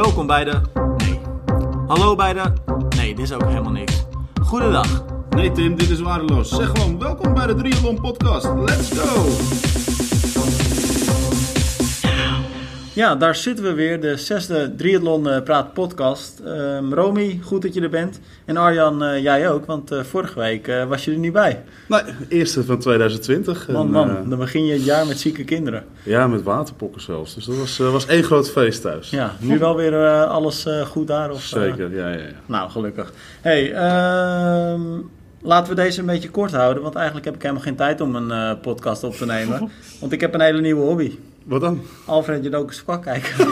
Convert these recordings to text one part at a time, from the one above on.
Welkom bij de. Nee. Hallo bij de. Nee, dit is ook helemaal niks. Goedendag. Nee Tim, dit is waardeloos. Zeg gewoon welkom bij de Triathlon Podcast. Let's go! Ja, daar zitten we weer, de zesde Triathlon eh, Praat podcast. Ehm Romy, goed dat je er bent. En Arjan, eh, jij ook, want eh, vorige week was je er niet bij. Nee, eerste van 2020. Man, En, man, dan begin je het jaar met zieke kinderen. ja, met waterpokken zelfs. Dus dat was, was één groot feest thuis. Ja, nu wel weer alles goed daar? Of? Zeker, ja, ja, ja. Nou, gelukkig. hey, ehm, laten we deze een beetje kort houden. Want eigenlijk heb ik helemaal geen tijd om een podcast op te nemen. Want ik heb een hele nieuwe hobby. Wat dan? Alfred Jodokus kwak kijken.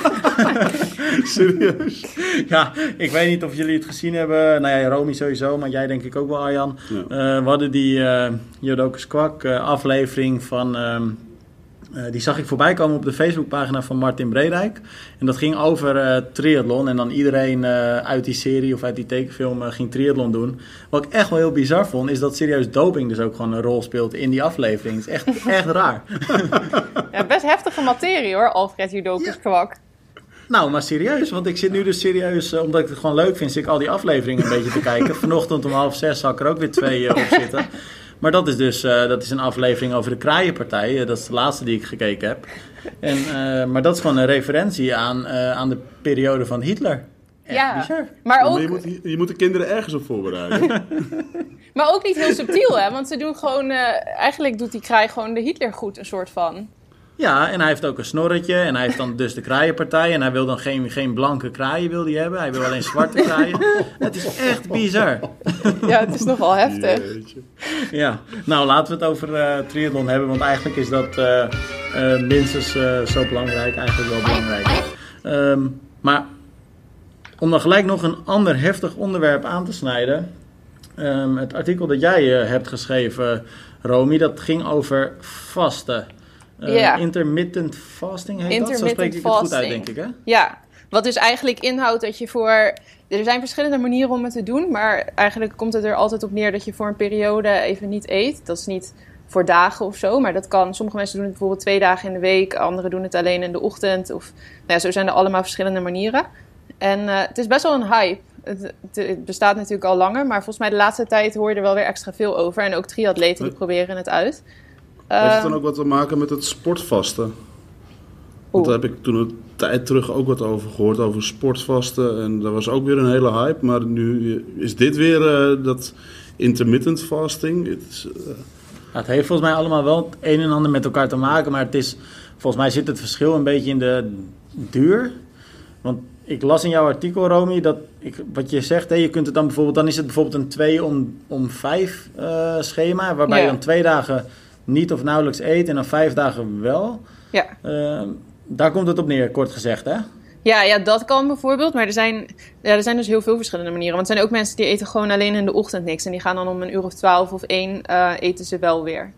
Serieus? ja, ik weet niet of jullie het gezien hebben. Nou ja, Romy sowieso, maar jij denk ik ook wel, Arjan. Ja. Eh, we hadden die eh Jodokus kwak eh, aflevering van... ehm, eh, die zag ik voorbij komen op de Facebookpagina van Martin Bredijk. En dat ging over eh triathlon. En dan iedereen eh, uit die serie of uit die tekenfilm ging triathlon doen. Wat ik echt wel heel bizar vond, is dat serieus doping dus ook gewoon een rol speelt in die aflevering. Het is echt, echt raar. Ja, best heftige materie hoor, Alfred Judokus kwak. Nou, maar serieus, want ik zit nu dus serieus, omdat ik het gewoon leuk vind, zit ik al die afleveringen een beetje te kijken. Vanochtend om half zes zal ik er ook weer twee op zitten. Maar dat is dus eh, dat is een aflevering over de Kraaienpartij. Eh, dat is de laatste die ik gekeken heb. En, eh, maar dat is gewoon een referentie aan, eh, aan de periode van Hitler. Ja. Maar Maar je, ook, moet, je moet de kinderen ergens op voorbereiden. maar ook niet heel subtiel hè, want ze doen gewoon, eh, eigenlijk doet die kraai gewoon de Hitler goed een soort van. Ja, en hij heeft ook een snorretje. En hij heeft dan dus de Kraaienpartij. En hij wil dan geen, geen blanke kraaien wil hij hebben. Hij wil alleen zwarte kraaien. Het is echt bizar. Ja, het is nogal heftig. Jeetje. Ja, nou laten we het over eh triathlon hebben, want eigenlijk is dat eh, eh, minstens eh, zo belangrijk, eigenlijk wel belangrijk. Ehm, maar om dan gelijk nog een ander heftig onderwerp aan te snijden. ehm, het artikel dat jij hebt geschreven, Romy, dat ging over vasten. Eh, Ja. Intermittent fasting heet dat? Zo Intermittent spreek ik het goed uit, denk ik, hè? Ja, wat dus eigenlijk inhoudt dat je voor... Er zijn verschillende manieren om het te doen, maar eigenlijk komt het er altijd op neer dat je voor een periode even niet eet. Dat is niet voor dagen of zo, maar dat kan. Sommige mensen doen het bijvoorbeeld twee dagen in de week, anderen doen het alleen in de ochtend. Of, nou ja, zo zijn er allemaal verschillende manieren. En eh, het is best wel een hype. Het, het- het bestaat natuurlijk al langer, maar volgens mij de laatste tijd hoor je er wel weer extra veel over. En ook triatleten die proberen het uit. Heeft het Ehm, dan ook wat te maken met het sportvasten? Want daar heb ik toen een tijd terug ook wat over gehoord, over sportvasten. En dat was ook weer een hele hype. Maar nu is dit weer eh, dat intermittent fasting. Het is, eh, het heeft volgens mij allemaal wel het een en ander met elkaar te maken, maar het is, volgens mij zit het verschil een beetje in de duur. Want ik las in jouw artikel, Romy, dat ik, wat je zegt, hè, je kunt het dan bijvoorbeeld, dan is het bijvoorbeeld een 2 om, om 5 eh, schema, waarbij Ja. je dan twee dagen niet of nauwelijks eet en dan vijf dagen wel. ja. Eh, daar komt het op neer, kort gezegd, hè? Ja, ja, dat kan bijvoorbeeld. Maar er zijn, ja, er zijn dus heel veel verschillende manieren. Want er zijn ook mensen die eten gewoon alleen in de ochtend niks. En die gaan dan om een uur of twaalf of één eh, eten ze wel weer.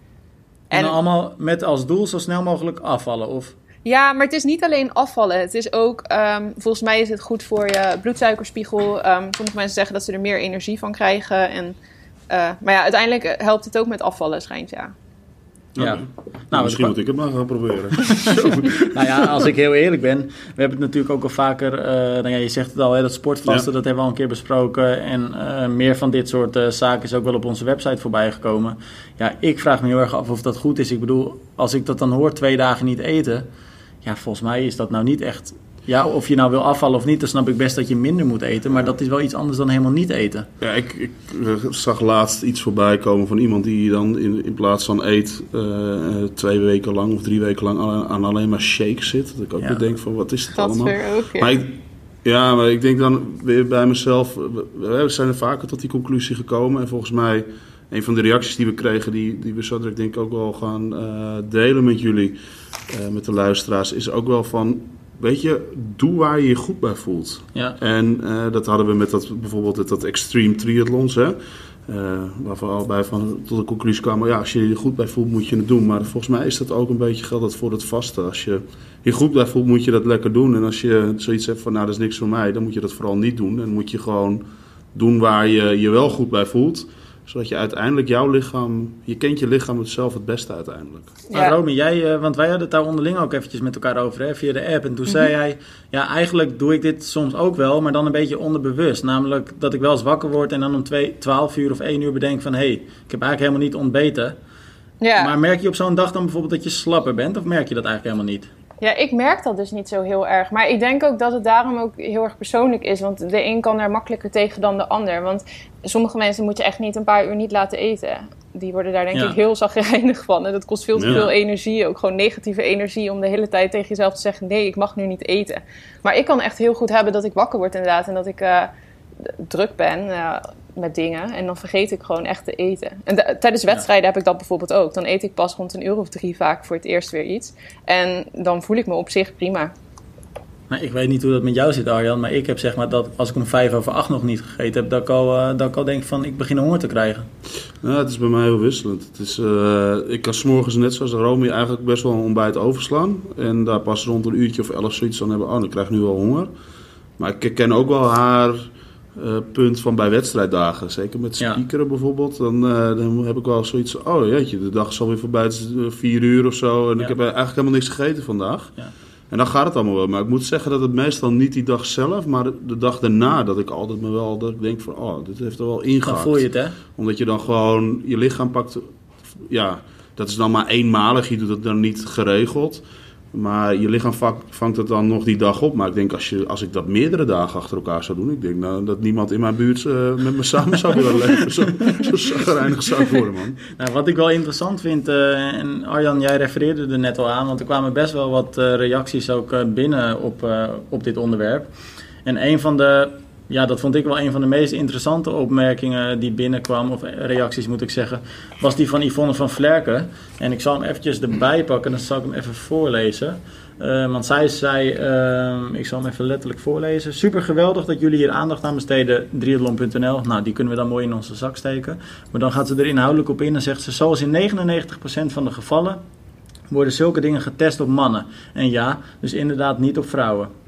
En, allemaal met als doel zo snel mogelijk afvallen, of... ja, maar het is niet alleen afvallen. Het is ook, ehm, volgens mij is het goed voor je bloedsuikerspiegel. Ehm, sommige mensen zeggen dat ze er meer energie van krijgen. En, eh, maar ja, uiteindelijk helpt het ook met afvallen, schijnt ja. Ja. oké. Nou, misschien moet ik het maar gaan proberen. Nou ja, als ik heel eerlijk ben, we hebben het natuurlijk ook al vaker, eh, nou ja, je zegt het al, hè, dat sportvasten, Ja. dat hebben we al een keer besproken. En eh, meer van dit soort eh, zaken is ook wel op onze website voorbij gekomen. Ja, ik vraag me heel erg af of dat goed is. Ik bedoel, als ik dat dan hoor, twee dagen niet eten, ja, volgens mij is dat nou niet echt... Ja, of je nou wil afvallen of niet, dan snap ik best dat je minder moet eten. Maar dat is wel iets anders dan helemaal niet eten. Ja, ik, ik eh, zag laatst iets voorbij komen van iemand die dan in, in plaats van eet eh, twee weken lang of drie weken lang aan, aan alleen maar shakes zit. Dat ik ook Ja. weer denk van wat is het Dat allemaal? weer ook, ja. Maar ik, ja, maar ik denk dan weer bij mezelf, we, we zijn er vaker tot die conclusie gekomen. En volgens mij, een van de reacties die we kregen, die, die we zo direct denk ik ook wel gaan eh, delen met jullie, eh, met de luisteraars, is ook wel van, weet je, doe waar je je goed bij voelt. Ja, En eh, dat hadden we met dat, bijvoorbeeld met dat extreme triathlons, hè. Eh, waarvan we allebei van, tot de conclusie kwamen, ja, als je je goed bij voelt, moet je het doen. Maar volgens mij is dat ook een beetje geldt dat voor het vasten. Als je je goed bij voelt, moet je dat lekker doen. En als je zoiets hebt van, nou, dat is niks voor mij, dan moet je dat vooral niet doen. En moet je gewoon doen waar je je wel goed bij voelt. Zodat je uiteindelijk jouw lichaam, je kent je lichaam het zelf het beste uiteindelijk. Maar Romy, jij, eh, want wij hadden het daar onderling ook eventjes met elkaar over, hè, via de app. En toen zei jij, ja, eigenlijk doe ik dit soms ook wel, maar dan een beetje onderbewust. Namelijk dat ik wel eens wakker word en dan om twee, 12 uur of 1 uur bedenk van... hé, hey, ik heb eigenlijk helemaal niet ontbeten. Ja. Maar merk je op zo'n dag dan bijvoorbeeld dat je slapper bent? Of merk je dat eigenlijk helemaal niet? Ja, ik merk dat dus niet zo heel erg. Maar ik denk ook dat het daarom ook heel erg persoonlijk is. Want de een kan er makkelijker tegen dan de ander. Want sommige mensen moet je echt niet een paar uur niet laten eten. Die worden daar denk Ja. ik heel zagrijnig van. En dat kost veel te Ja. veel energie. Ook gewoon negatieve energie om de hele tijd tegen jezelf te zeggen... nee, ik mag nu niet eten. Maar ik kan echt heel goed hebben dat ik wakker word inderdaad. En dat ik eh, druk ben eh, met dingen. En dan vergeet ik gewoon echt te eten. En de- tijdens wedstrijden heb ik dat bijvoorbeeld ook. Dan eet ik pas rond een uur of drie vaak voor het eerst weer iets. En dan voel ik me op zich prima. Nou, ik weet niet hoe dat met jou zit, Arjan. Maar ik heb zeg maar dat als ik om vijf over acht nog niet gegeten heb... dat ik al, dat ik al denk van, ik begin honger te krijgen. Ja, het is bij mij heel wisselend. Het is, eh, ik kan s'morgens net zoals Romy eigenlijk best wel een ontbijt overslaan. En daar pas rond een uurtje of elf zoiets van hebben. Oh, ik krijg nu wel honger. Maar ik ken ook wel haar eh, punt van bij wedstrijddagen. Zeker met Ja. speakeren bijvoorbeeld. Dan, eh, dan heb ik wel zoiets oh jeetje, de dag is alweer voorbij. Het is eh, vier uur of zo. En Ja. ik heb eigenlijk helemaal niks gegeten vandaag. Ja. En dan gaat het allemaal wel. Maar ik moet zeggen dat het meestal niet die dag zelf, maar de, dag daarna. Dat ik altijd me wel, dat ik denk van, oh, dit heeft er wel Dan ingehakt voel je het, hè? omdat je dan gewoon je lichaam pakt. Ja, dat is dan maar eenmalig. Je doet het dan niet geregeld. Maar je lichaam vangt het dan nog die dag op. Maar ik denk als, je, als ik dat meerdere dagen achter elkaar zou doen. Ik denk nou, dat niemand in mijn buurt eh, met me samen zou willen leven. Zo, zo zou ik worden, man. Nou, wat ik wel interessant vind, eh, en Arjan, jij refereerde er net al aan, want er kwamen best wel wat eh, reacties ook binnen op, op dit onderwerp. En een van de, ja, dat vond ik wel een van de meest interessante opmerkingen die binnenkwam, of reacties moet ik zeggen, was die van Yvonne van Vlerken. En ik zal hem eventjes erbij pakken, dan zal ik hem even voorlezen. Eh, want zij zei, eh, ik zal hem even letterlijk voorlezen. Super geweldig dat jullie hier aandacht aan besteden. Triathlon.nl. Nou, die kunnen we dan mooi in onze zak steken. Maar dan gaat ze er inhoudelijk op in en zegt ze: Zoals in 99% van de gevallen worden zulke dingen getest op mannen. En ja, dus inderdaad niet op vrouwen.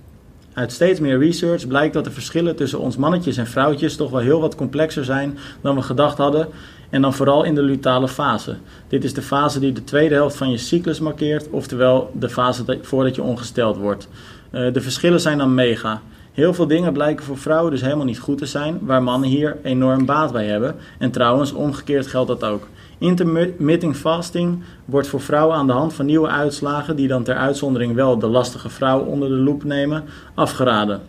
Uit steeds meer research blijkt dat de verschillen tussen ons mannetjes en vrouwtjes toch wel heel wat complexer zijn dan we gedacht hadden. En dan vooral in de lutale fase. Dit is de fase die de tweede helft van je cyclus markeert, oftewel de fase dat- voordat je ongesteld wordt. Eh, de verschillen zijn dan mega. Heel veel dingen blijken voor vrouwen dus helemaal niet goed te zijn, waar mannen hier enorm baat bij hebben. En trouwens, omgekeerd geldt dat ook. Intermittent fasting wordt voor vrouwen aan de hand van nieuwe uitslagen, die dan ter uitzondering wel de lastige vrouw onder de loep nemen, afgeraden.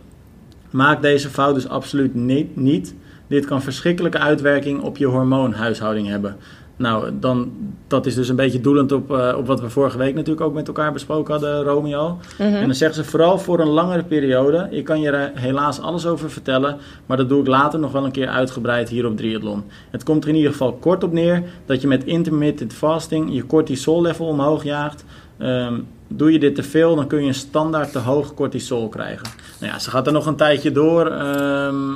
Maak deze fout dus absoluut niet, niet. Dit kan verschrikkelijke uitwerking op je hormoonhuishouding hebben. Nou, dan, dat is dus een beetje doelend op, eh, op wat we vorige week natuurlijk ook met elkaar besproken hadden, Romeo. En dan zeggen ze vooral voor een langere periode. Ik kan je er helaas alles over vertellen, maar dat doe ik later nog wel een keer uitgebreid hier op Triathlon. Het komt er in ieder geval kort op neer dat je met intermittent fasting je cortisol level omhoog jaagt. Ehm, doe je dit te veel, dan kun je een standaard te hoog cortisol krijgen. Nou ja, ze gaat er nog een tijdje door. ehm,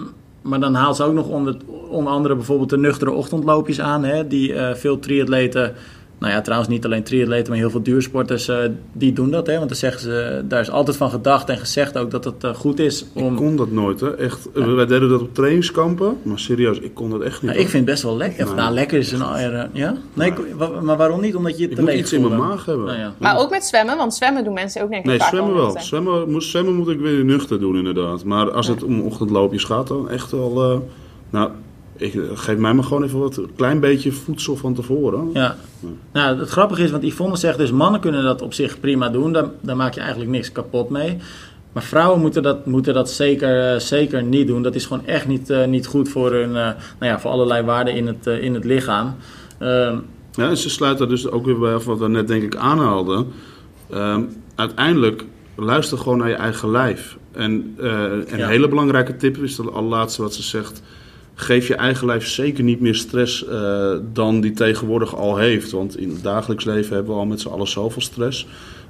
maar dan haalt ze ook nog onder, onder andere bijvoorbeeld de nuchtere ochtendloopjes aan. Hè, die eh, veel triatleten, nou ja, trouwens niet alleen triatleten, maar heel veel duursporters, eh, die doen dat. Hè, want dan zeggen ze, daar is altijd van gedacht en gezegd ook dat het eh, goed is Ik om... kon dat nooit, hè. Echt, wij deden dat op trainingskampen. Maar serieus, ik kon dat echt niet. Nou, ik vind het best wel lekker. Nee. nou, lekker is een... eh, ja? Nee, ik- maar waarom niet? Omdat je het ik te leeg iets in mijn maag hebben. Nou ja. Maar ook met zwemmen, want zwemmen doen mensen ook denk ik Nee, zwemmen wel. Zwemmen, moet, zwemmen moet ik weer nuchter doen, inderdaad. Maar als het om ochtendloopjes gaat, dan echt wel. eh, nou, ik, geef mij maar gewoon even wat een klein beetje voedsel van tevoren. Ja. Nou, het grappige is, want Yvonne zegt dus mannen kunnen dat op zich prima doen. Daar, daar maak je eigenlijk niks kapot mee. Maar vrouwen moeten dat, moeten dat zeker, eh, zeker niet doen. Dat is gewoon echt niet, eh, niet goed voor, hun, eh, nou ja, voor allerlei waarden in het, eh, in het lichaam. Ehm, Ja, en ze sluit daar dus ook weer bij af wat we net denk ik aanhaalden. Ehm, uiteindelijk luister gewoon naar je eigen lijf. En eh, Ja. een hele belangrijke tip is dat allerlaatste wat ze zegt. Geef je eigen lijf zeker niet meer stress eh, dan die tegenwoordig al heeft. Want in het dagelijks leven hebben we al met z'n allen zoveel stress.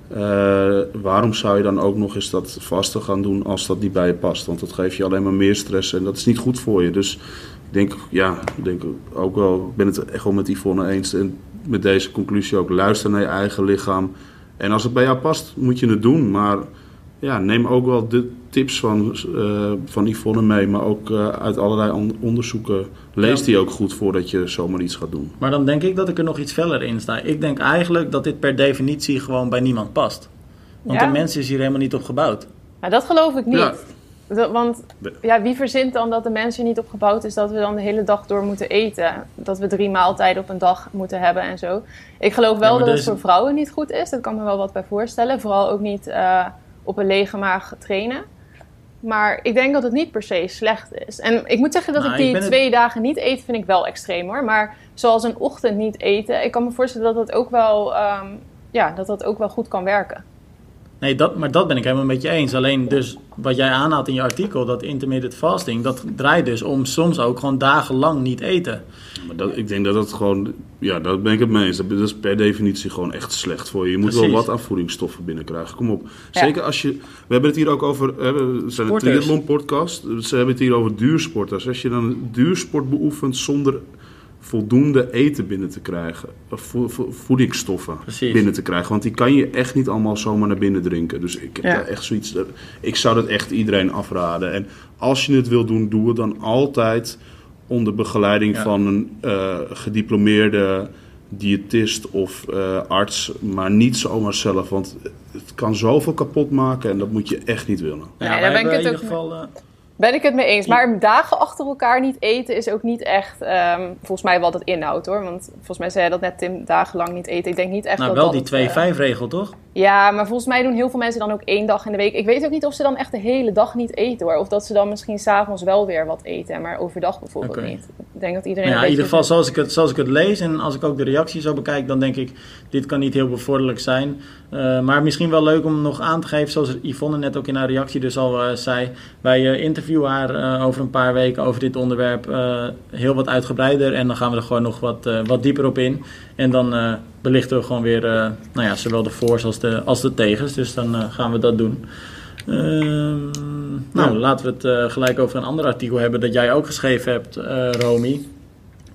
Eh, waarom zou je dan ook nog eens dat vasten gaan doen als dat niet bij je past? Want dat geeft je alleen maar meer stress en dat is niet goed voor je. Dus ik denk, ja, ik denk ook wel, ik ben het echt wel met Yvonne eens. En met deze conclusie ook, luister naar je eigen lichaam. En als het bij jou past, moet je het doen. Maar ja, neem ook wel de tips van, eh, van Yvonne mee, maar ook eh, uit allerlei on- onderzoeken. Lees Ja. die ook goed voordat je zomaar iets gaat doen. Maar dan denk ik dat ik er nog iets feller in sta. Ik denk eigenlijk dat dit per definitie gewoon bij niemand past. Want Ja? de mens is hier helemaal niet op gebouwd. Maar dat geloof ik niet. Dat- want ja, wie verzint dan dat de mens er niet op gebouwd is dat we dan de hele dag door moeten eten? Dat we drie maaltijden op een dag moeten hebben en zo. Ik geloof wel dat het voor vrouwen niet goed is. Dat kan me wel wat bij voorstellen. Vooral ook niet eh, op een lege maag trainen. Maar ik denk dat het niet per se slecht is. En ik moet zeggen dat Nou, ik ik die het- twee dagen niet eten vind ik wel extreem hoor. Maar zoals een ochtend niet eten, ik kan me voorstellen dat dat ook wel, ehm, ja, dat dat ook wel goed kan werken. Nee, dat, maar dat ben ik helemaal met je eens. Alleen dus wat jij aanhaalt in je artikel, dat intermittent fasting, dat draait dus om soms ook gewoon dagenlang niet eten. Maar dat, ik denk dat dat gewoon, ja, daar ben ik het mee eens. Dat, dat is per definitie gewoon echt slecht voor je. Je moet wel wat aan voedingsstoffen binnenkrijgen. Kom op. Ja. Zeker als je, we hebben het hier ook over, hè, we zijn een triathlon podcast. Ze hebben het hier over duursporters. Als je dan een duursport beoefent zonder voldoende eten binnen te krijgen, of vo- vo- voedingsstoffen Precies. binnen te krijgen, want die kan je echt niet allemaal zomaar naar binnen drinken. Dus ik heb Ja. daar echt zoiets, ik zou dat echt iedereen afraden. En als je het wil doen, doe het dan altijd onder begeleiding Ja. van een eh, gediplomeerde diëtist of eh, arts, maar niet zomaar zelf, want het kan zoveel kapot maken en dat moet je echt niet willen. Wij daar ben ik het in ook ieder geval... eh, Ben ik het mee eens. Maar dagen achter elkaar niet eten is ook niet echt, ehm, volgens mij wat het inhoudt hoor. Want volgens mij zei je dat net, Tim, dagenlang niet eten. Ik denk niet echt nou, dat wel dat die het, eh, 2-5-regel, toch? Ja, maar volgens mij doen heel veel mensen dan ook één dag in de week. Ik weet ook niet of ze dan echt de hele dag niet eten hoor. Of dat ze dan misschien s'avonds wel weer wat eten, maar overdag bijvoorbeeld niet. Ik denk dat iedereen Nou ja, in ieder geval, zoals ik, het, zoals ik het lees en als ik ook de reacties zo bekijk, dan denk ik, dit kan niet heel bevorderlijk zijn. Eh, maar misschien wel leuk om nog aan te geven, zoals Yvonne net ook in haar reactie dus al eh, zei. Wij eh, interviewen haar eh, over een paar weken over dit onderwerp eh, heel wat uitgebreider. En dan gaan we er gewoon nog wat, eh, wat dieper op in. En dan belichten we gewoon weer, nou ja, zowel de voor's als de, als de tegens. Dus dan gaan we dat doen. Ehm, nou, laten we het gelijk over een ander artikel hebben dat jij ook geschreven hebt, Romy.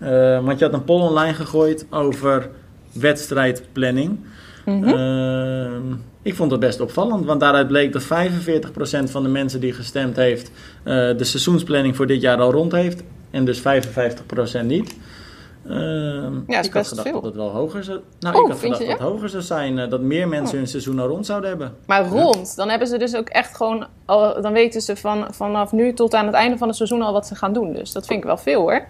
Eh, want je had een poll online gegooid over wedstrijdplanning. Mhm. Ehm, ik vond dat best opvallend, want daaruit bleek dat 45% van de mensen die gestemd heeft eh, de seizoensplanning voor dit jaar al rond heeft. En dus 55% niet. Ehm, Ja, ik had gedacht veel. dat het wel hoger zou, nou, Oh, ik had gedacht je, dat het hoger zou zijn. eh, dat meer mensen hun seizoen al rond zouden hebben. Maar rond, dan hebben ze dus ook echt gewoon, al, dan weten ze van, vanaf nu tot aan het einde van het seizoen al wat ze gaan doen. Dus dat vind ik wel veel hoor.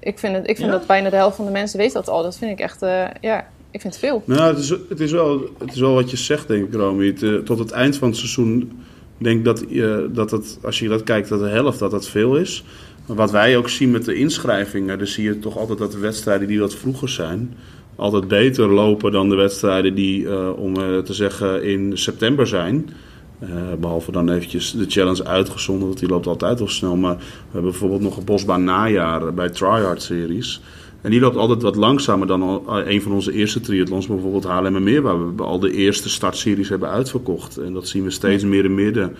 Ik vind, het, ik vind Ja? dat bijna de helft van de mensen weet dat al. Dat vind ik echt, eh, ja, ik vind het veel. Nou, het is, het is, wel, het is wel wat je zegt, denk ik, Romy. Eh, tot het eind van het seizoen denk dat, je dat het, als je dat kijkt, dat de helft dat dat veel is. Maar wat wij ook zien met de inschrijvingen, dan zie je toch altijd dat de wedstrijden die wat vroeger zijn, altijd beter lopen dan de wedstrijden die, eh, om eh, te zeggen, in september zijn. Eh, behalve dan eventjes de challenge uitgezonden, want die loopt altijd wel snel. Maar we hebben bijvoorbeeld nog een bosbaan najaar bij Tryhard Series. En die loopt altijd wat langzamer dan eh, een van onze eerste triathlons, bijvoorbeeld Haarlemmermeer, waar we al de eerste startseries hebben uitverkocht. En dat zien we steeds meer en meer. De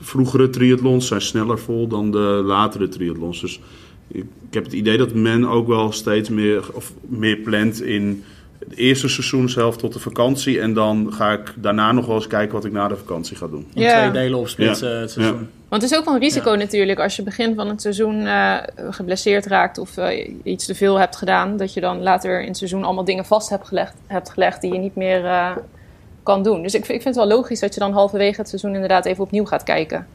vroegere triathlons zijn sneller vol dan de latere triathlons. Dus ik heb het idee dat men ook wel steeds meer, of meer plant in de eerste seizoenshelft tot de vakantie. En dan ga ik daarna nog wel eens kijken wat ik na de vakantie ga doen. In Ja. twee delen opsplitsen Ja. het seizoen. Want het is ook wel een risico natuurlijk als je begin van het seizoen eh, geblesseerd raakt of eh, iets te veel hebt gedaan. Dat je dan later in het seizoen allemaal dingen vast hebt gelegd, hebt gelegd die je niet meer eh, kan doen. Dus ik, ik vind het wel logisch dat je dan halverwege het seizoen inderdaad even opnieuw gaat kijken.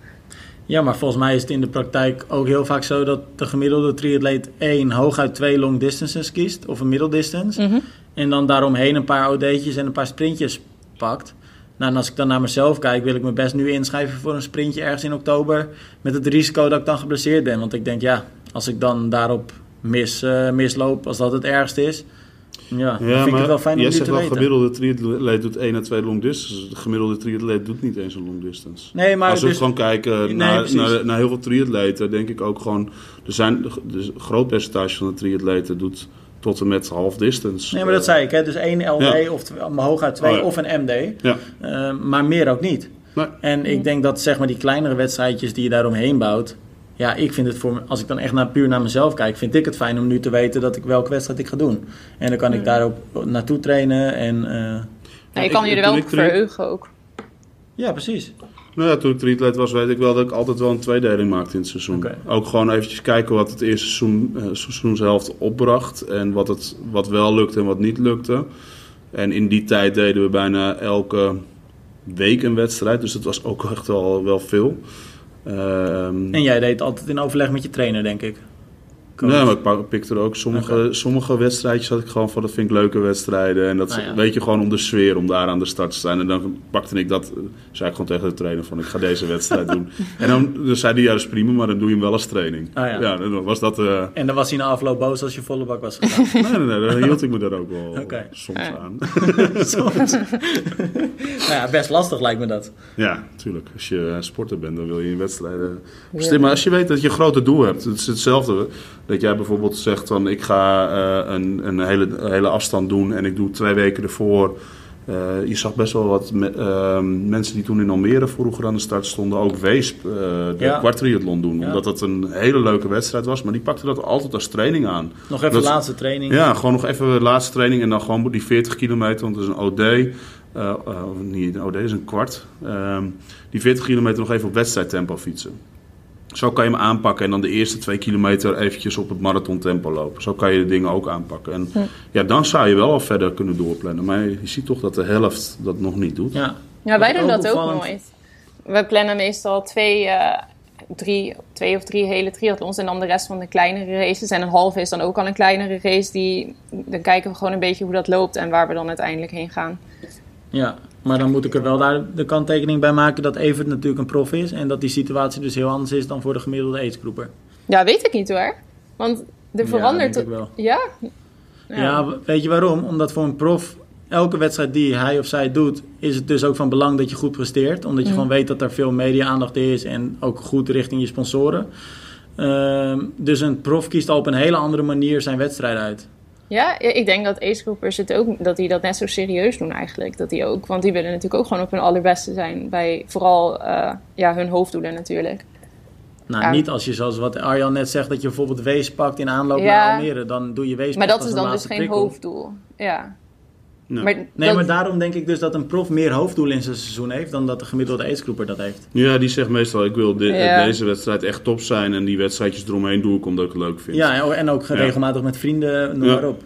Ja, maar volgens mij is het in de praktijk ook heel vaak zo dat de gemiddelde triatleet één, hooguit twee long distances kiest, of een middeldistance. Mhm. En dan daaromheen een paar OD'tjes en een paar sprintjes pakt. Nou, en als ik dan naar mezelf kijk, wil ik me best nu inschrijven voor een sprintje ergens in oktober. Met het risico dat ik dan geblesseerd ben. Want ik denk, ja, als ik dan daarop mis, eh, misloop, als dat het ergste is. Ja, dan vind ik het wel fijn om jij zegt te wel, weten. gemiddelde triatleet doet 1 à 2 long distances. De gemiddelde triatleet doet niet eens een long distance. Nee, maar Als we dus, gewoon kijken Nee, naar, naar, naar heel veel triatleten, denk ik ook gewoon... Er zijn dus een groot percentage van de triatleten doet tot en met half distance. nee, maar dat zei ik, hè. Dus één LD Ja. of maar hooguit twee Oh, ja. of een MD. Ja. Eh, maar meer ook niet. Nee. En ik denk dat zeg maar die kleinere wedstrijdjes die je daaromheen bouwt. Ja, ik vind het voor me, als ik dan echt naar, puur naar mezelf kijk, vind ik het fijn om nu te weten dat ik welke wedstrijd ik ga doen. En dan kan ik daarop naartoe trainen en Nou, je ik- kan je er wel op tri- verheugen ook. ja, precies. Nou ja, toen ik triatleet was, weet ik wel dat ik altijd wel een tweedeling maakte in het seizoen. Oké. Ook gewoon eventjes kijken wat het eerste seizoen, eh, seizoenshelft opbracht. En wat, het, wat wel lukte en wat niet lukte. En in die tijd deden we bijna elke week een wedstrijd. Dus dat was ook echt wel, wel veel. Ehm, En jij deed altijd in overleg met je trainer, denk ik. Coach. Nee, maar ik pak- pikte er ook sommige, sommige wedstrijdjes had ik gewoon van dat vind ik leuke wedstrijden. En dat Nou ja. weet je gewoon om de sfeer, om daar aan de start te zijn. En dan pakte ik dat, eh, zei ik gewoon tegen de trainer van ik ga deze wedstrijd doen. En dan, dan zei hij ja dat is prima, maar dan doe je hem wel als training. Ah, ja. dan was dat... eh, En dan was hij na afloop boos als je volle bak was gegaan. nee, nee, nee, dan hield ik me daar ook wel soms aan. Soms. nou ja, best lastig lijkt me dat. Ja, natuurlijk. Als je eh, sporter bent, dan wil je in wedstrijden. Maar als je weet dat je een grote doel hebt, het is hetzelfde. Dat jij bijvoorbeeld zegt van ik ga eh, een, een hele, hele afstand doen en ik doe twee weken ervoor. eh, je zag best wel wat me- ehm, mensen die toen in Almere vroeger aan de start stonden, ook Weesp, eh, de Ja. kwartriathlon doen. Ja. Omdat het een hele leuke wedstrijd was, maar die pakte dat altijd als training aan. Nog even Dat- laatste training. Ja, gewoon nog even de laatste training en dan gewoon die 40 kilometer, want het is een OD. of niet, een OD is een kwart. Ehm, die 40 kilometer nog even op wedstrijdtempo fietsen. Zo kan je hem aanpakken en dan de eerste twee kilometer eventjes op het marathontempo lopen. Zo kan je de dingen ook aanpakken. En ja, dan zou je wel al verder kunnen doorplannen. Maar je ziet toch dat de helft dat nog niet doet. Ja. Ja, wij doen ook dat ook nooit. We plannen meestal twee, eh, drie, twee of drie hele triathlons en dan de rest van de kleinere races. En een halve is dan ook al een kleinere race. Die, dan kijken we gewoon een beetje hoe dat loopt en waar we dan uiteindelijk heen gaan. Ja, maar dan moet ik er wel daar de kanttekening bij maken dat Evert natuurlijk een prof is. En dat die situatie dus heel anders is dan voor de gemiddelde aidsgroeper. Ja, weet ik niet hoor. Want er verandert... Ja, ik wel. Ja? Ja. weet je waarom? Omdat voor een prof elke wedstrijd die hij of zij doet, is het dus ook van belang dat je goed presteert. Omdat je Mm. gewoon weet dat er veel media-aandacht is en ook goed richting je sponsoren. Ehm, dus een prof kiest al op een hele andere manier zijn wedstrijd uit. Ja, ik denk dat acegroepers het ook, dat die dat net zo serieus doen eigenlijk. Dat die ook, want die willen natuurlijk ook gewoon op hun allerbeste zijn bij vooral eh, ja, hun hoofddoelen natuurlijk. Nou, Ja. niet als je zoals wat Arjan net zegt, dat je bijvoorbeeld Wees pakt in aanloop Ja. naar Almere. Dan doe je Wees Maar dat is dan dus geen prikkel. hoofddoel. Ja. Maar Nee, dat- maar daarom denk ik dus dat een prof meer hoofddoelen in zijn seizoen heeft dan dat de gemiddelde aidsgroeper dat heeft. Ja, die zegt meestal ik wil Ja. deze wedstrijd echt top zijn. En die wedstrijdjes eromheen doe ik omdat ik het leuk vind. Ja, en- en ook Ja. regelmatig met vrienden, noem Ja. maar op.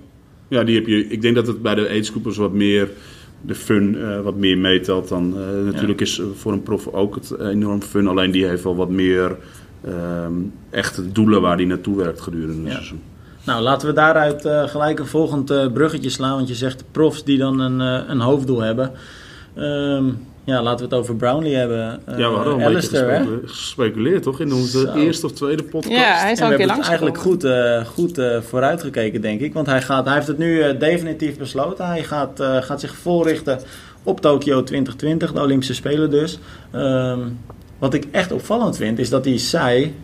Ja, die heb je. Ik denk dat het bij de aidsgroepers wat meer de fun eh, wat meer meetelt dan. eh, natuurlijk is eh, voor een prof ook het enorm fun. Alleen die heeft wel wat meer ehm, echte doelen waar die naartoe werkt gedurende het seizoen. Nou, laten we daaruit eh, gelijk een volgend eh, bruggetje slaan. Want je zegt profs die dan een, eh, een hoofddoel hebben. Ehm, ja, laten we het over Brownlee hebben. Eh, ja, we hadden al een Alistair, beetje gespeculeerd, toch? In onze Zo. eerste of tweede podcast. Ja, hij En we zou een keer hebben het langs eigenlijk goed, eh, goed eh, vooruitgekeken, denk ik. Want hij, gaat, hij heeft het nu eh, definitief besloten. Hij gaat, eh, gaat zich voorrichten op Tokio 2020, de Olympische Spelen dus. Ehm, wat ik echt opvallend vind, is dat hij zei...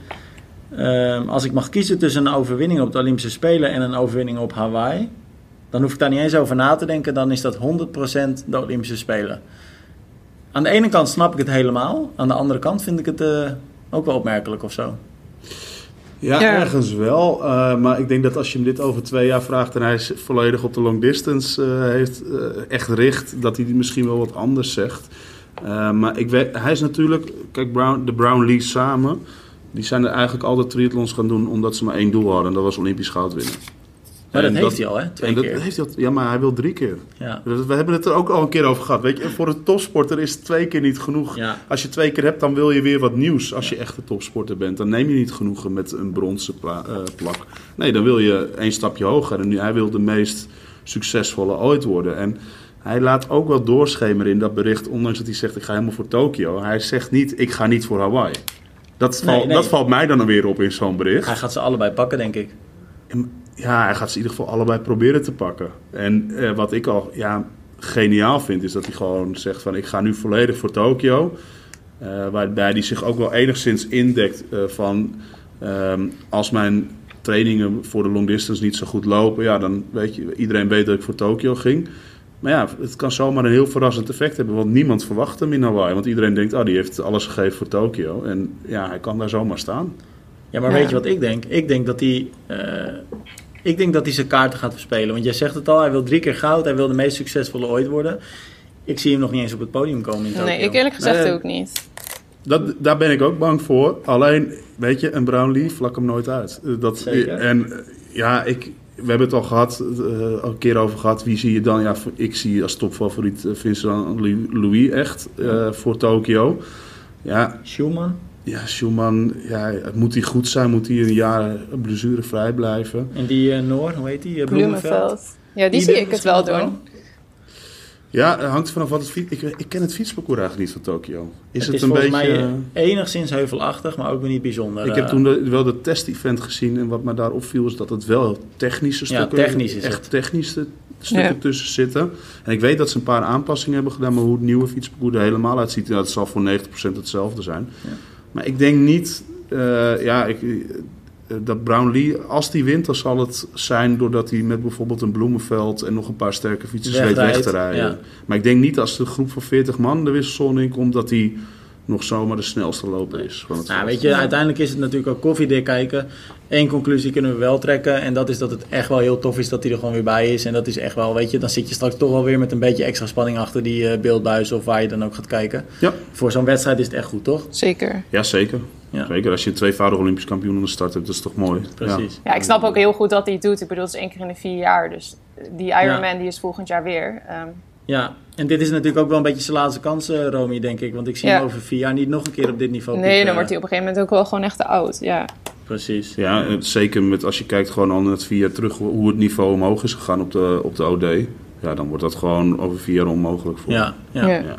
ehm, als ik mag kiezen tussen een overwinning op de Olympische Spelen en een overwinning op Hawaii... dan hoef ik daar niet eens over na te denken. Dan is dat 100% de Olympische Spelen. Aan de ene kant snap ik het helemaal. Aan de andere kant vind ik het eh, ook wel opmerkelijk of zo. Ja, Ja. ergens wel. Eh, maar ik denk dat als je hem dit over twee jaar vraagt en hij is volledig op de long distance eh, heeft eh, echt richt, dat hij misschien wel wat anders zegt. Eh, maar ik weet, hij is natuurlijk, kijk, Brown, de Brown Lee samen, die zijn er eigenlijk altijd triathlons gaan doen omdat ze maar één doel hadden en dat was Olympisch goud winnen. Maar dat heeft hij al, hè? Twee dat keer. Heeft hij al, ja, maar hij wil drie keer. Ja. We hebben het er ook al een keer over gehad. Weet je, voor een topsporter is twee keer niet genoeg. Ja. Als je twee keer hebt, dan wil je weer wat nieuws. Als je echt een topsporter bent, dan neem je niet genoegen met een bronzen pla- eh, plak. Nee, dan wil je één stapje hoger. En nu, hij wil de meest succesvolle ooit worden. En hij laat ook wel doorschemeren in dat bericht, ondanks dat hij zegt: ik ga helemaal voor Tokio. Hij zegt niet: ik ga niet voor Hawaii. Dat, Nee, valt, nee. dat valt mij dan weer op in zo'n bericht. Hij gaat ze allebei pakken, denk ik. Ja, hij gaat ze in ieder geval allebei proberen te pakken. En eh, wat ik al ja, geniaal vind, is dat hij gewoon zegt van ik ga nu volledig voor Tokio. Eh, waarbij hij zich ook wel enigszins indekt eh, van ehm, als mijn trainingen voor de long distance niet zo goed lopen, ja, dan weet je, iedereen weet dat ik voor Tokio ging. Maar ja, het kan zomaar een heel verrassend effect hebben, want niemand verwacht hem in Hawaii. Want iedereen denkt, oh, die heeft alles gegeven voor Tokio. En ja, hij kan daar zomaar staan. Ja, maar Ja. weet je wat ik denk? Ik denk dat hij... eh, ik denk dat hij zijn kaarten gaat verspelen. Want jij zegt het al, hij wil drie keer goud. Hij wil de meest succesvolle ooit worden. Ik zie hem nog niet eens op het podium komen in Tokio. Nee, ik eerlijk gezegd Nee. ook niet. Dat, daar ben ik ook bang voor. Alleen, weet je, een Brownlee vlak hem nooit uit. Eh, Dat, Zeker. En ja, ik, we hebben het al gehad, eh, al een keer over gehad. Wie zie je dan? Ja, ik zie als topfavoriet eh, Vincent Louis echt eh, voor Tokio. Ja, Schumann. ja, Schumann, ja, moet hij goed zijn? Moet hij een jaar blessurevrij blijven? En die eh, Noor, hoe heet die? Eh, Bloemenveld. Bloemenveld. Ja, die, zie ik het wel doen. Ja, het hangt vanaf wat het fiets... Ik, ik ken het fietsparcours eigenlijk niet van Tokio. Is Het het, is een volgens beetje... mij eh, enigszins heuvelachtig, maar ook weer niet bijzonder. Ik heb eh. toen de- wel de test-event gezien en wat me daar opviel is dat het wel technische Ja, stukken, technisch is echt het. technische stukken Ja. tussen zitten. En ik weet dat ze een paar aanpassingen hebben gedaan, maar hoe het nieuwe fietsparcours er helemaal uitziet, ja, dat zal voor 90% hetzelfde zijn. Ja. Maar ik denk niet, eh, ja, ik, dat Brownlee, als die wint, dan zal het zijn doordat hij met bijvoorbeeld een Bloemenveld en nog een paar sterke fietsers weet weg te rijden. ja. Maar ik denk niet als de groep van 40 man de wisselzone in komt, dat hij nog zomaar de snelste loper is. Van het Nou, veld. weet je, uiteindelijk is het natuurlijk ook koffiedik kijken. Eén conclusie kunnen we wel trekken. En dat is dat het echt wel heel tof is dat hij er gewoon weer bij is. En dat is echt wel, weet je, dan zit je straks toch wel weer met een beetje extra spanning achter die eh, beeldbuis of waar je dan ook gaat kijken. Ja. Voor zo'n wedstrijd is het echt goed, toch? Zeker. Ja, zeker. Ja. Zeker als je een tweevoudig Olympisch kampioen aan de start hebt, dat is toch mooi. Precies. Ja, ik snap ook heel goed dat hij het doet. Ik bedoel, het is één keer in de vier jaar. Dus die Ironman die is volgend jaar weer. Ehm, Ja, en dit is natuurlijk ook wel een beetje zijn laatste kans, eh, Romy, denk ik. Want ik zie Ja. hem over vier jaar niet nog een keer op dit niveau nee, dan wordt hij op een gegeven moment ook wel gewoon echt te oud. Ja. Precies. Ja, en zeker met, als je kijkt gewoon al net vier jaar terug hoe het niveau omhoog is gegaan op de, op de OD. Ja, dan wordt dat gewoon over vier jaar onmogelijk voor Ja, ja. Ja. Ja.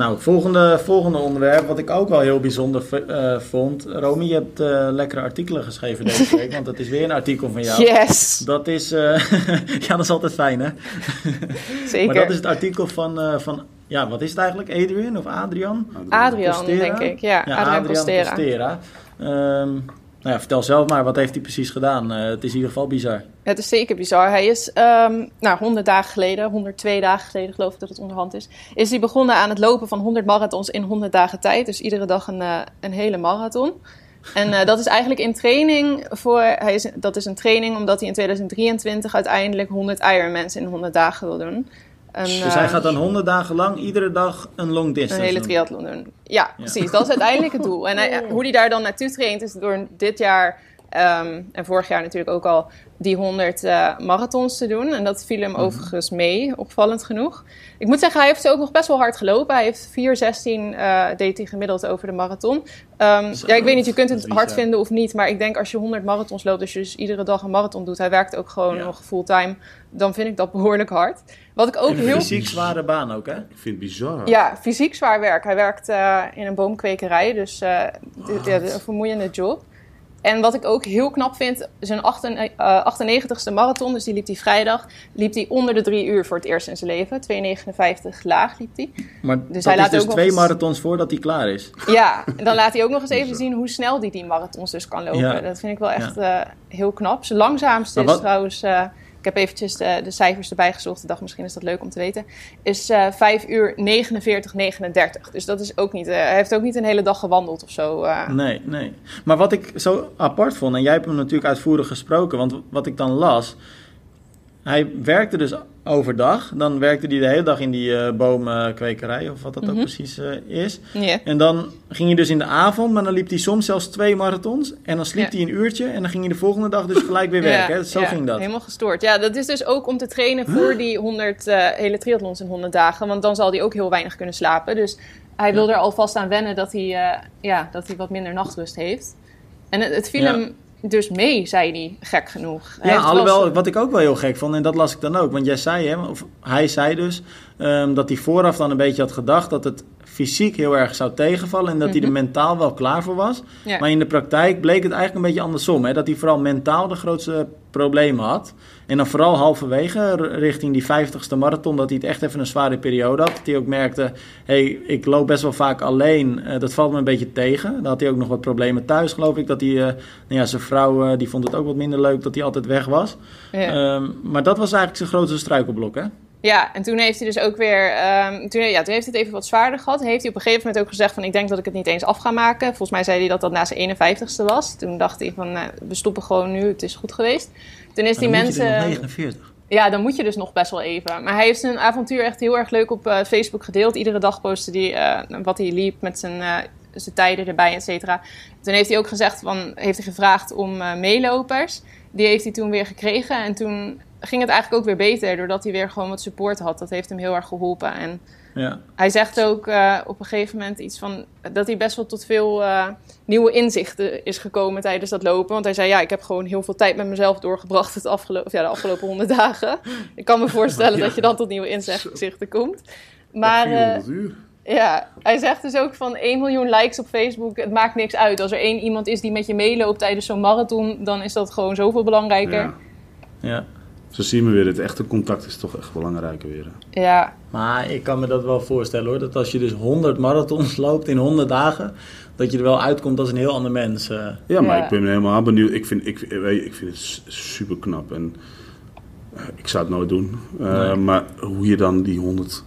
Nou, volgende, volgende onderwerp, wat ik ook wel heel bijzonder eh, vond. Romy, je hebt eh, lekkere artikelen geschreven deze week, want het is weer een artikel van jou. Yes, Dat is, eh, ja, dat is altijd fijn, hè? zeker. Maar dat is het artikel van, van, ja, wat is het eigenlijk? Adrian of Adrian? Adrian, denk ik. Ja, Adrian, Postera. Postera. Ehm, nou ja, vertel zelf maar, wat heeft hij precies gedaan? Eh, het is in ieder geval bizar. Het is zeker bizar. Hij is, ehm nou, 100 dagen geleden, 102 dagen geleden geloof ik dat het onderhand is, is hij begonnen aan het lopen van 100 marathons in 100 dagen tijd. Dus iedere dag een, eh, een hele marathon. En eh, dat is eigenlijk in training voor, hij is, dat is een training omdat hij in 2023 uiteindelijk 100 Ironmans in 100 dagen wil doen. Een, Dus hij gaat dan 100 dagen lang iedere dag een long een distance hele doen. triathlon doen. Ja, precies. Dat is uiteindelijk het doel. En hij- hoe hij daar dan naartoe traint is door dit jaar ehm, en vorig jaar natuurlijk ook al die 100 eh, marathons te doen. En dat viel Mhm. hem overigens mee, opvallend genoeg. Ik moet zeggen, hij heeft ook nog best wel hard gelopen. Hij heeft 4,16 eh deed hij gemiddeld over de marathon. Ehm, ja, ik weet niet, je kunt het hard vinden of niet. Maar ik denk als je 100 marathons loopt, als je dus iedere dag een marathon doet. Hij werkt ook gewoon Ja. nog fulltime. Dan vind ik dat behoorlijk hard. Wat ik ook En heel fysiek zware baan ook, hè? Ik vind het bizar. ja, fysiek zwaar werk. Hij werkt eh, in een boomkwekerij, dus eh, een vermoeiende job. En wat ik ook heel knap vind, zijn achten- eh, 98ste marathon, dus die liep hij vrijdag, liep hij onder de drie uur voor het eerst in zijn leven. 2,59 laag liep hij. Maar Dus dat hij laat dus ook twee eens- marathons voordat hij klaar is. Ja, en dan laat hij ook nog eens even zien hoe snel hij die marathons dus kan lopen. Ja. Dat vind ik wel echt eh, heel knap. Zijn langzaamste is trouwens, eh, ik heb eventjes de, de cijfers erbij gezocht. Ik dacht misschien is dat leuk om te weten. Is eh 5 uur 49, 39. Dus dat is ook niet, eh, hij heeft ook niet een hele dag gewandeld of zo. eh. Nee, nee. Maar wat ik zo apart vond, en jij hebt hem natuurlijk uitvoerig gesproken, want wat ik dan las, hij werkte dus overdag. Dan werkte hij de hele dag in die eh, boomkwekerij, of wat dat ook Mhm. precies eh, is. En dan ging hij dus in de avond, maar dan liep hij soms zelfs twee marathons. En dan sliep hij een uurtje en dan ging hij de volgende dag dus gelijk weer werken. Zo ja, ging dat. Helemaal gestoord. Ja, dat is dus ook om te trainen voor die 100 eh, hele triathlons in 100 dagen. Want dan zal hij ook heel weinig kunnen slapen. Dus hij wil er alvast aan wennen dat hij, ja, dat hij wat minder nachtrust heeft. En het, het viel hem dus mee, zei hij, gek genoeg. Ja, alhoewel, eens- wat ik ook wel heel gek vond, en dat las ik dan ook. Want jij zei, hè, of hij zei dus, ehm, dat hij vooraf dan een beetje had gedacht dat het fysiek heel erg zou tegenvallen. En dat hij er mentaal wel klaar voor was. Mhm. Ja. Maar in de praktijk bleek het eigenlijk een beetje andersom. Hè? Dat hij vooral mentaal de grootste problemen had. En dan vooral halverwege, richting die 50ste marathon, dat hij het echt even een zware periode had. Dat hij ook merkte, hé, hey, ik loop best wel vaak alleen. eh, dat valt me een beetje tegen. Dan had hij ook nog wat problemen thuis, geloof ik. Dat hij, eh, nou ja, zijn vrouw, eh, die vond het ook wat minder leuk dat hij altijd weg was. Ja. Ehm, maar dat was eigenlijk zijn grootste struikelblok, hè? Ja, en toen heeft hij dus ook weer. ehm, toen, ja, toen heeft hij het even wat zwaarder gehad. Heeft hij op een gegeven moment ook gezegd: van ik denk dat ik het niet eens af ga maken. Volgens mij zei hij dat dat na zijn 51ste was. Toen dacht hij van nou, we stoppen gewoon nu, het is goed geweest. Toen is die mensen. 49. Ja, dan moet je dus nog best wel even. Maar hij heeft zijn avontuur echt heel erg leuk op eh, Facebook gedeeld. Iedere dag postte hij eh, wat hij liep met zijn, eh, zijn tijden erbij, et cetera. Toen heeft hij ook gezegd van, heeft hij gevraagd om meelopers. Die heeft hij toen weer gekregen. En toen ging het eigenlijk ook weer beter, doordat hij weer gewoon wat support had. Dat heeft hem heel erg geholpen. En ja. Hij zegt ook uh, op een gegeven moment iets van dat hij best wel tot veel uh, nieuwe inzichten is gekomen tijdens dat lopen. Want hij zei: Ja, ik heb gewoon heel veel tijd met mezelf doorgebracht het afgelopen, ja, de afgelopen honderd dagen. Ik kan me voorstellen ja. dat je dan tot nieuwe inzichten komt. Maar. Uh. Ja, hij zegt dus ook van 1 miljoen likes op Facebook, het maakt niks uit. Als er één iemand is die met je meeloopt tijdens zo'n marathon, dan is dat gewoon zoveel belangrijker. Ja. ja. Zo zien we weer, het echte contact is toch echt belangrijker weer. Ja. Maar ik kan me dat wel voorstellen hoor, dat als je dus 100 marathons loopt in 100 dagen, dat je er wel uitkomt als een heel ander mens. Uh. Ja, maar ik ben helemaal benieuwd. Ik vind, ik, ik vind het super knap en uh, ik zou het nooit doen. Uh, nee. Maar hoe je dan die 100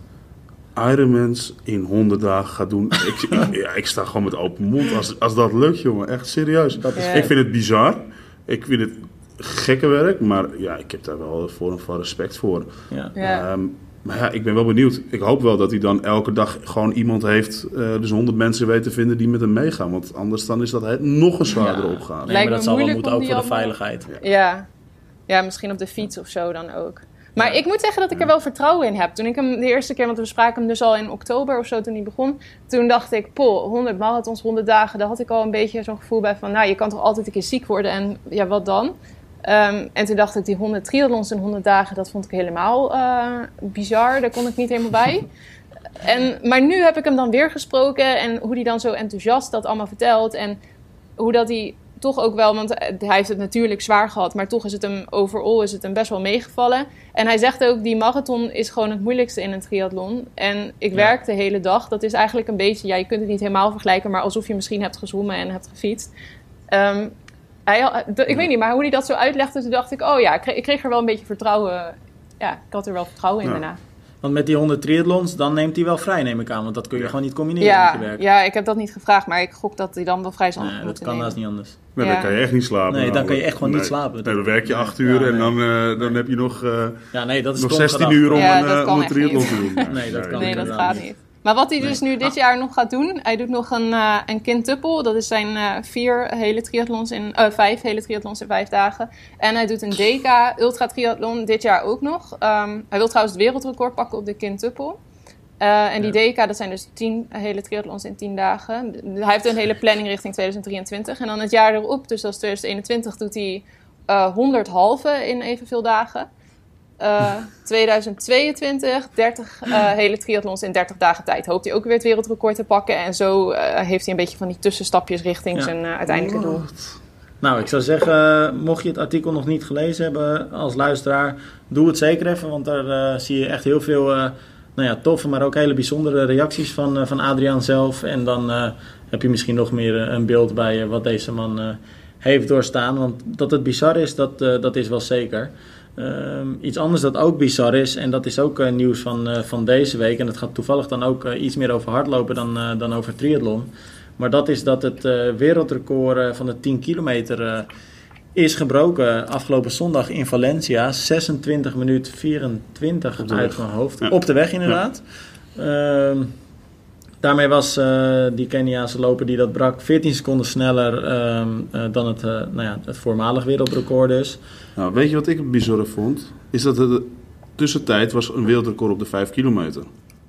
Ironmans in 100 dagen gaat doen. ik, ja, ik sta gewoon met open mond als, als dat lukt, jongen. Echt serieus. Dat is... Ik vind het bizar. Ik vind het gekke werk, maar ja, ik heb daar wel een vorm van respect voor. Ja. ja. Um, maar ja, ik ben wel benieuwd. Ik hoop wel dat hij dan elke dag gewoon iemand heeft, uh, dus honderd mensen weet te vinden die met hem meegaan. Want anders dan is dat nog een zwaardere ja. opgave. Nee, maar dat zal wel moeten ook voor de veiligheid. Ja. ja. Ja. misschien op de fiets of zo dan ook. Maar ik moet zeggen dat ik er wel vertrouwen in heb. Toen ik hem de eerste keer, want we spraken hem dus al in oktober of zo toen hij begon. Toen dacht ik, poh, 100 marathons, 100 dagen. Daar had ik al een beetje zo'n gevoel bij van, nou, je kan toch altijd een keer ziek worden en ja, wat dan? Um, en toen dacht ik, die 100 triathlons in 100 dagen, dat vond ik helemaal uh, bizar. Daar kon ik niet helemaal bij. En, maar nu heb ik hem dan weer gesproken en hoe hij dan zo enthousiast dat allemaal vertelt. En hoe dat hij toch ook wel, want hij heeft het natuurlijk zwaar gehad, maar toch is het hem overal is het hem best wel meegevallen. En hij zegt ook, die marathon is gewoon het moeilijkste in een triathlon. En ik ja. werk de hele dag. Dat is eigenlijk een beetje, ja, je kunt het niet helemaal vergelijken, maar alsof je misschien hebt gezwommen en hebt gefietst. Um, hij, ik weet niet, maar hoe hij dat zo uitlegde, toen dacht ik, oh ja, ik kreeg, ik kreeg er wel een beetje vertrouwen. Ja, ik had er wel vertrouwen in ja. daarna. Want met die 100 triathlons, dan neemt hij wel vrij, neem ik aan. Want dat kun je ja. gewoon niet combineren ja, met je werk. Ja, ik heb dat niet gevraagd, maar ik gok dat hij dan wel vrij zal nee, dat kan haast niet anders. Nee, dan kan je echt niet slapen. Nee, dan kan je echt gewoon nee. niet slapen. Nee, dan werk je acht uur nee. en dan, uh, dan heb je nog, uh, ja, nee, dat is nog 16 uur om een, uh, om een triathlon te doen. nee, dat, kan nee, dat gaat niet. Maar wat hij dus nu dit jaar nog gaat doen, hij doet nog een, uh, een quintuple. Dat is zijn uh, vier hele triathlons in, uh, vijf hele triathlons in vijf dagen. En hij doet een DK ultra triathlon dit jaar ook nog. Um, hij wil trouwens het wereldrecord pakken op de quintuple. en die DK, dat zijn dus tien hele triathlons in tien dagen. Hij heeft een hele planning richting 2023. En dan het jaar erop, dus als 2021, doet hij 100 halve in evenveel dagen. Uh, 2022, 30 uh, hele triathlons in 30 dagen tijd. Hoopt hij ook weer het wereldrecord te pakken. En zo uh, heeft hij een beetje van die tussenstapjes richting ja. zijn uh, uiteindelijke doel. Nou, ik zou zeggen, mocht je het artikel nog niet gelezen hebben als luisteraar, doe het zeker even. Want daar zie je echt heel veel nou ja, toffe, maar ook hele bijzondere reacties van, van Adriaan zelf. En dan heb je misschien nog meer een beeld bij wat deze man heeft doorstaan. Want dat het bizar is, dat, dat is wel zeker. Um, iets anders dat ook bizar is, en dat is ook uh, nieuws van, uh, van deze week. En dat gaat toevallig dan ook uh, iets meer over hardlopen dan, dan over triathlon. Maar dat is dat het wereldrecord van de 10 kilometer is gebroken afgelopen zondag in Valencia. 26 minuten 24 uit mijn hoofd. Ja. Op de weg inderdaad. Ja. Uh, daarmee was uh, die Keniaanse loper die dat brak 14 seconden sneller uh, uh, dan het, nou ja, het voormalig wereldrecord dus. Nou, weet je wat ik bizar vond? Is dat de tussentijd was een wereldrecord op de 5 kilometer.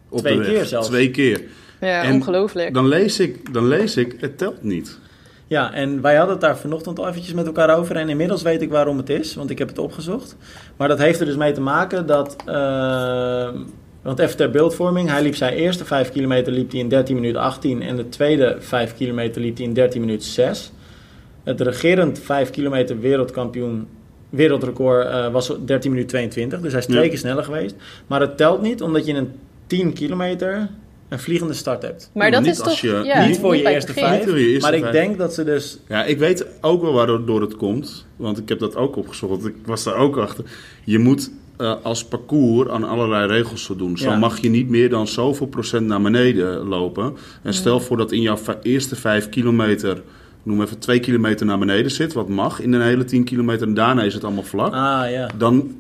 Op Twee de keer zelfs. Twee keer. Ja, en ongelooflijk. Dan lees, ik, dan lees ik, het telt niet. Ja, en wij hadden het daar vanochtend al eventjes met elkaar over. En inmiddels weet ik waarom het is, want ik heb het opgezocht. Maar dat heeft er dus mee te maken dat... Uh, want even ter beeldvorming, hij liep zijn eerste 5 kilometer liep hij in 13 minuten 18 en de tweede 5 kilometer liep hij in 13 minuten 6. Het regerend 5 kilometer wereldkampioen wereldrecord uh, was 13 minuten 22, dus hij is twee ja. keer sneller geweest. Maar het telt niet omdat je in een 10 kilometer een vliegende start hebt. Maar dat is toch je, ja, niet voor je eerste vijf, je eerste maar ik denk dat ze dus... Ja, ik weet ook wel waardoor het komt, want ik heb dat ook opgezocht, ik was daar ook achter. Je moet uh, als parcours aan allerlei regels voldoen. Zo ja. mag je niet meer dan zoveel procent naar beneden lopen. En stel voor dat in jouw eerste vijf kilometer noem even twee kilometer naar beneden zit, wat mag in een hele 10 kilometer en daarna is het allemaal vlak. Ah, ja. Dan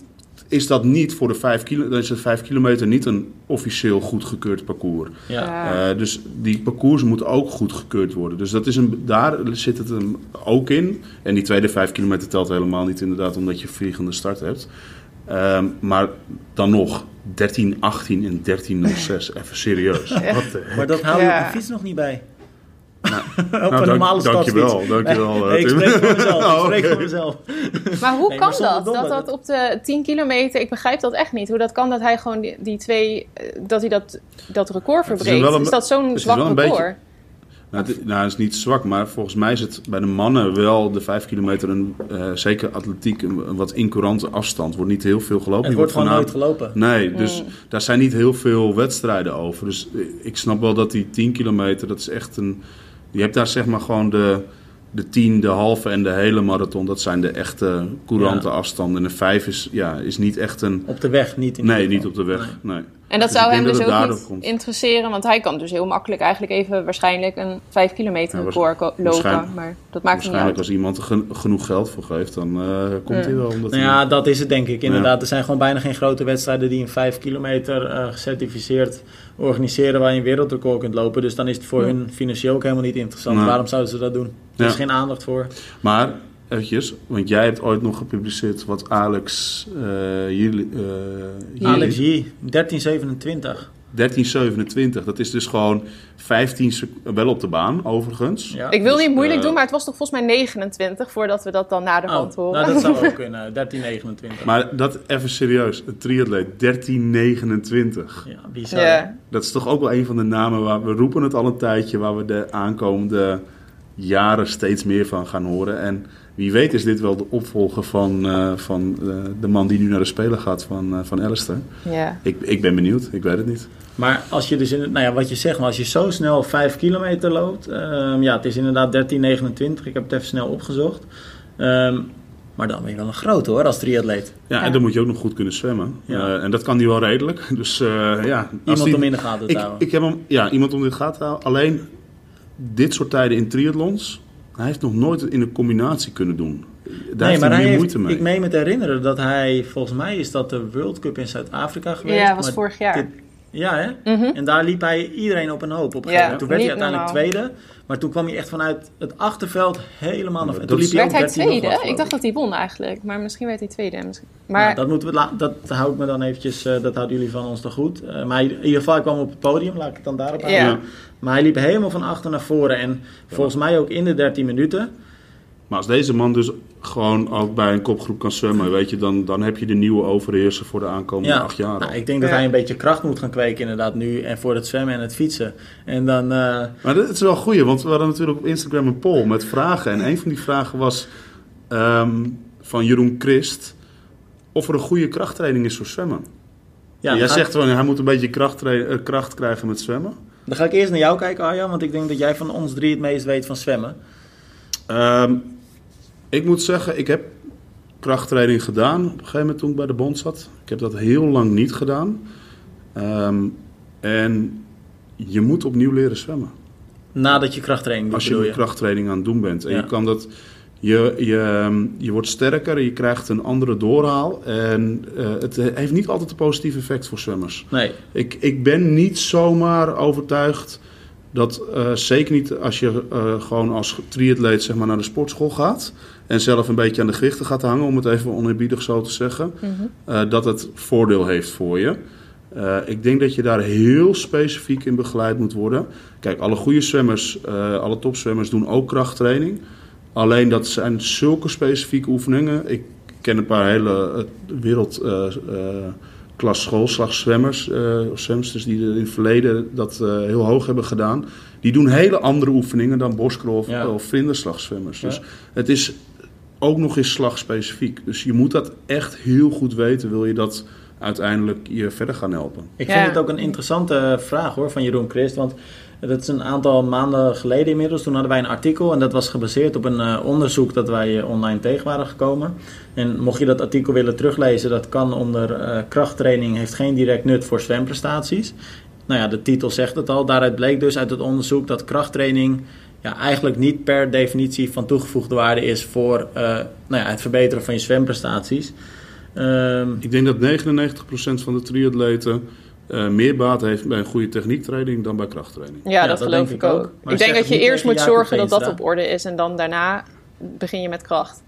is dat niet voor de 5 kilo, dan is het 5 kilometer niet een officieel goedgekeurd parcours. Ja. Ja. Eh, dus die parcours moeten ook goedgekeurd worden. Dus dat is een, daar zit het hem ook in. En die tweede 5 kilometer telt helemaal niet inderdaad, omdat je vliegende start hebt. Ehm, maar dan nog 13, 18 en 13.06. Even serieus. Wat? Maar dat hou je Ja. op de fiets nog niet bij. Nou, op nou, een dank- normale dankjewel, stadsfiets. dankjewel, Nee, eh, ik spreek voor mezelf. Ik Oh, spreek oké. voor mezelf. Maar hoe Nee, kan maar dat? Dat dat op de 10 kilometer, ik begrijp dat echt niet. Hoe dat kan dat hij gewoon die, die twee, eh, dat hij dat, dat record is verbreekt. een- Is, dat zo'n zwak record? beetje- Nou, het, nou, het is niet zwak, maar volgens mij is het bij de mannen wel de 5 kilometer, een, eh, zeker atletiek, een, een wat incurante afstand. Wordt niet heel veel gelopen. Het wordt gewoon nooit gelopen. Nee, dus Mm. daar zijn niet heel veel wedstrijden over. Dus eh, ik snap wel dat die 10 kilometer, dat is echt een... Je hebt daar zeg maar gewoon de, de 10, de halve en de hele marathon. Dat zijn de echte courante Ja. afstanden. En de 5 is, ja, is niet echt een... Op de weg niet. In Nee, niet op de weg. Nee. En dat Dus zou hem dus dat ook niet komt. interesseren, want hij kan dus heel makkelijk eigenlijk even waarschijnlijk een 5 kilometer Ja, record lopen. waarschijnlijk- Maar dat maakt niet Waarschijnlijk uit. als iemand er gen- genoeg geld voor geeft, dan eh, komt Ja. hij wel. Omdat Nou hij- ja, dat is het denk ik inderdaad. Er zijn gewoon bijna geen grote wedstrijden die een 5 kilometer eh, gecertificeerd organiseren waar je een wereldrecord kunt lopen. Dus dan is het voor Ja. hun financieel ook helemaal niet interessant. Waarom zouden ze dat doen? Er is geen aandacht voor. Maar, eventjes, want jij hebt ooit nog gepubliceerd wat Alex uh, jullie, eh, hier- Alex J, 1327. 1327, dat is dus gewoon 15 sec- wel op de baan, overigens. Ja. Ik wil Dus, niet moeilijk eh, doen, maar het was toch volgens mij 29 voordat we dat dan na de hand Oh, horen. nou, dat zou ook kunnen. 1329. Maar dat even serieus, een triatleet, 1329. ja, bizar. Ja. Dat is toch ook wel een van de namen waar we roepen het al een tijdje, waar we de aankomende jaren steeds meer van gaan horen. En wie weet is dit wel de opvolger van, eh, van eh, de man die nu naar de Spelen gaat van, eh, van Alistair. Ja. Ik, ik ben benieuwd, ik weet het niet. Maar als je dus, in, nou ja, wat je zegt, maar als je zo snel 5 kilometer loopt, ehm, ja, het is inderdaad 1329. Ik heb het even snel opgezocht. Ehm, maar dan ben je wel een groot hoor, als triatleet. Ja, Ja. en dan moet je ook nog goed kunnen zwemmen. Ja. En dat kan hij wel redelijk. Dus eh, ja, als Iemand die- om in de gaten te ik, houden. ik heb hem, ja, iemand om in de gaten te houden. Alleen dit soort tijden in triathlons, hij heeft nog nooit in een combinatie kunnen doen. Daar heeft hij hij meer heeft- moeite mee. Ik meen me te herinneren dat hij, volgens mij is dat de World Cup in Zuid-Afrika geweest. Ja, was maar vorig jaar. dit- ja, hè? Mhm. En daar liep hij iedereen op een hoop op. een Ja, gegeven moment. toen werd hij uiteindelijk tweede. Maar toen kwam hij echt vanuit het achterveld helemaal naar Ja, En dat toen liep hij Werd hij 13 nog wat, tweede? Ik dacht dat hij won eigenlijk, maar misschien werd hij tweede. Misschien- Maar Maar dat, moeten we, la- dat hou ik me dan eventjes, eh, dat houden jullie van ons toch goed. Eh, maar in ieder geval, ik kwam op het podium, laat ik het dan daarop Ja. houden. Ja. Maar hij liep helemaal van achter naar voren. En volgens mij ook in de 13 minuten. Maar als deze man dus gewoon ook bij een kopgroep kan zwemmen, weet je, dan, dan heb je de nieuwe overheerser voor de aankomende Ja, acht jaar. nou, ik denk dat Ja. hij een beetje kracht moet gaan kweken inderdaad nu. En voor het zwemmen en het fietsen. En dan... eh, Maar dit is wel goed, want we hadden natuurlijk op Instagram een poll met vragen. En een van die vragen was ehm, van Jeroen Christ of er een goede krachttraining is voor zwemmen. ja, Jij zegt van hij moet een beetje kracht, eh, kracht krijgen met zwemmen. dan ga ik eerst naar jou kijken Arjan. Want ik denk dat jij van ons drie het meest weet van zwemmen. Ehm, ik moet zeggen, ik heb krachttraining gedaan op een gegeven moment toen ik bij de bond zat. Ik heb dat heel lang niet gedaan. Ehm, en je moet opnieuw leren zwemmen. Nadat je krachttraining doet, Als je krachttraining aan het doen bent. En Ja. je kan dat. Je, je, ehm, je wordt sterker, je krijgt een andere doorhaal. En eh, het heeft niet altijd een positief effect voor zwemmers. Nee, Ik, ik ben niet zomaar overtuigd dat, eh, zeker niet als je eh, gewoon als triatleet zeg maar, naar de sportschool gaat. En zelf een beetje aan de gewichten gaat hangen, om het even oneerbiedig zo te zeggen. Mhm. eh, dat het voordeel heeft voor je. Ik denk dat je daar heel specifiek in begeleid moet worden. Kijk, alle goede zwemmers, alle topzwemmers doen ook krachttraining. Alleen dat zijn zulke specifieke oefeningen. Ik ken een paar hele wereld klas schoolslagzwemmers, eh of zwemsters die in het verleden dat eh, heel hoog hebben gedaan. Die doen hele andere oefeningen dan borstkrol of, Ja. of vlinderslagzwemmers. Dus Ja. het is ook nog eens slagspecifiek. Dus je moet dat echt heel goed weten, wil je dat uiteindelijk je verder gaan helpen. Ik Ja. vind het ook een interessante vraag hoor van Jeroen Christ. Want dat is een aantal maanden geleden inmiddels. Toen hadden wij een artikel en dat was gebaseerd op een eh, onderzoek dat wij eh, online tegen waren gekomen. En mocht je dat artikel willen teruglezen, dat kan onder eh, krachttraining heeft geen direct nut voor zwemprestaties. Nou ja, de titel zegt het al. Daaruit bleek dus uit het onderzoek dat krachttraining ja, eigenlijk niet per definitie van toegevoegde waarde is voor nou ja, het verbeteren van je zwemprestaties. Ehm, Ik denk dat 99% van de triatleten eh, meer baat heeft bij een goede techniektraining dan bij krachttraining. Ja, Ja, dat, dat geloof denk ik ook. ik denk dat je eerst moet zorgen dat dat op orde is en dan daarna begin je met kracht.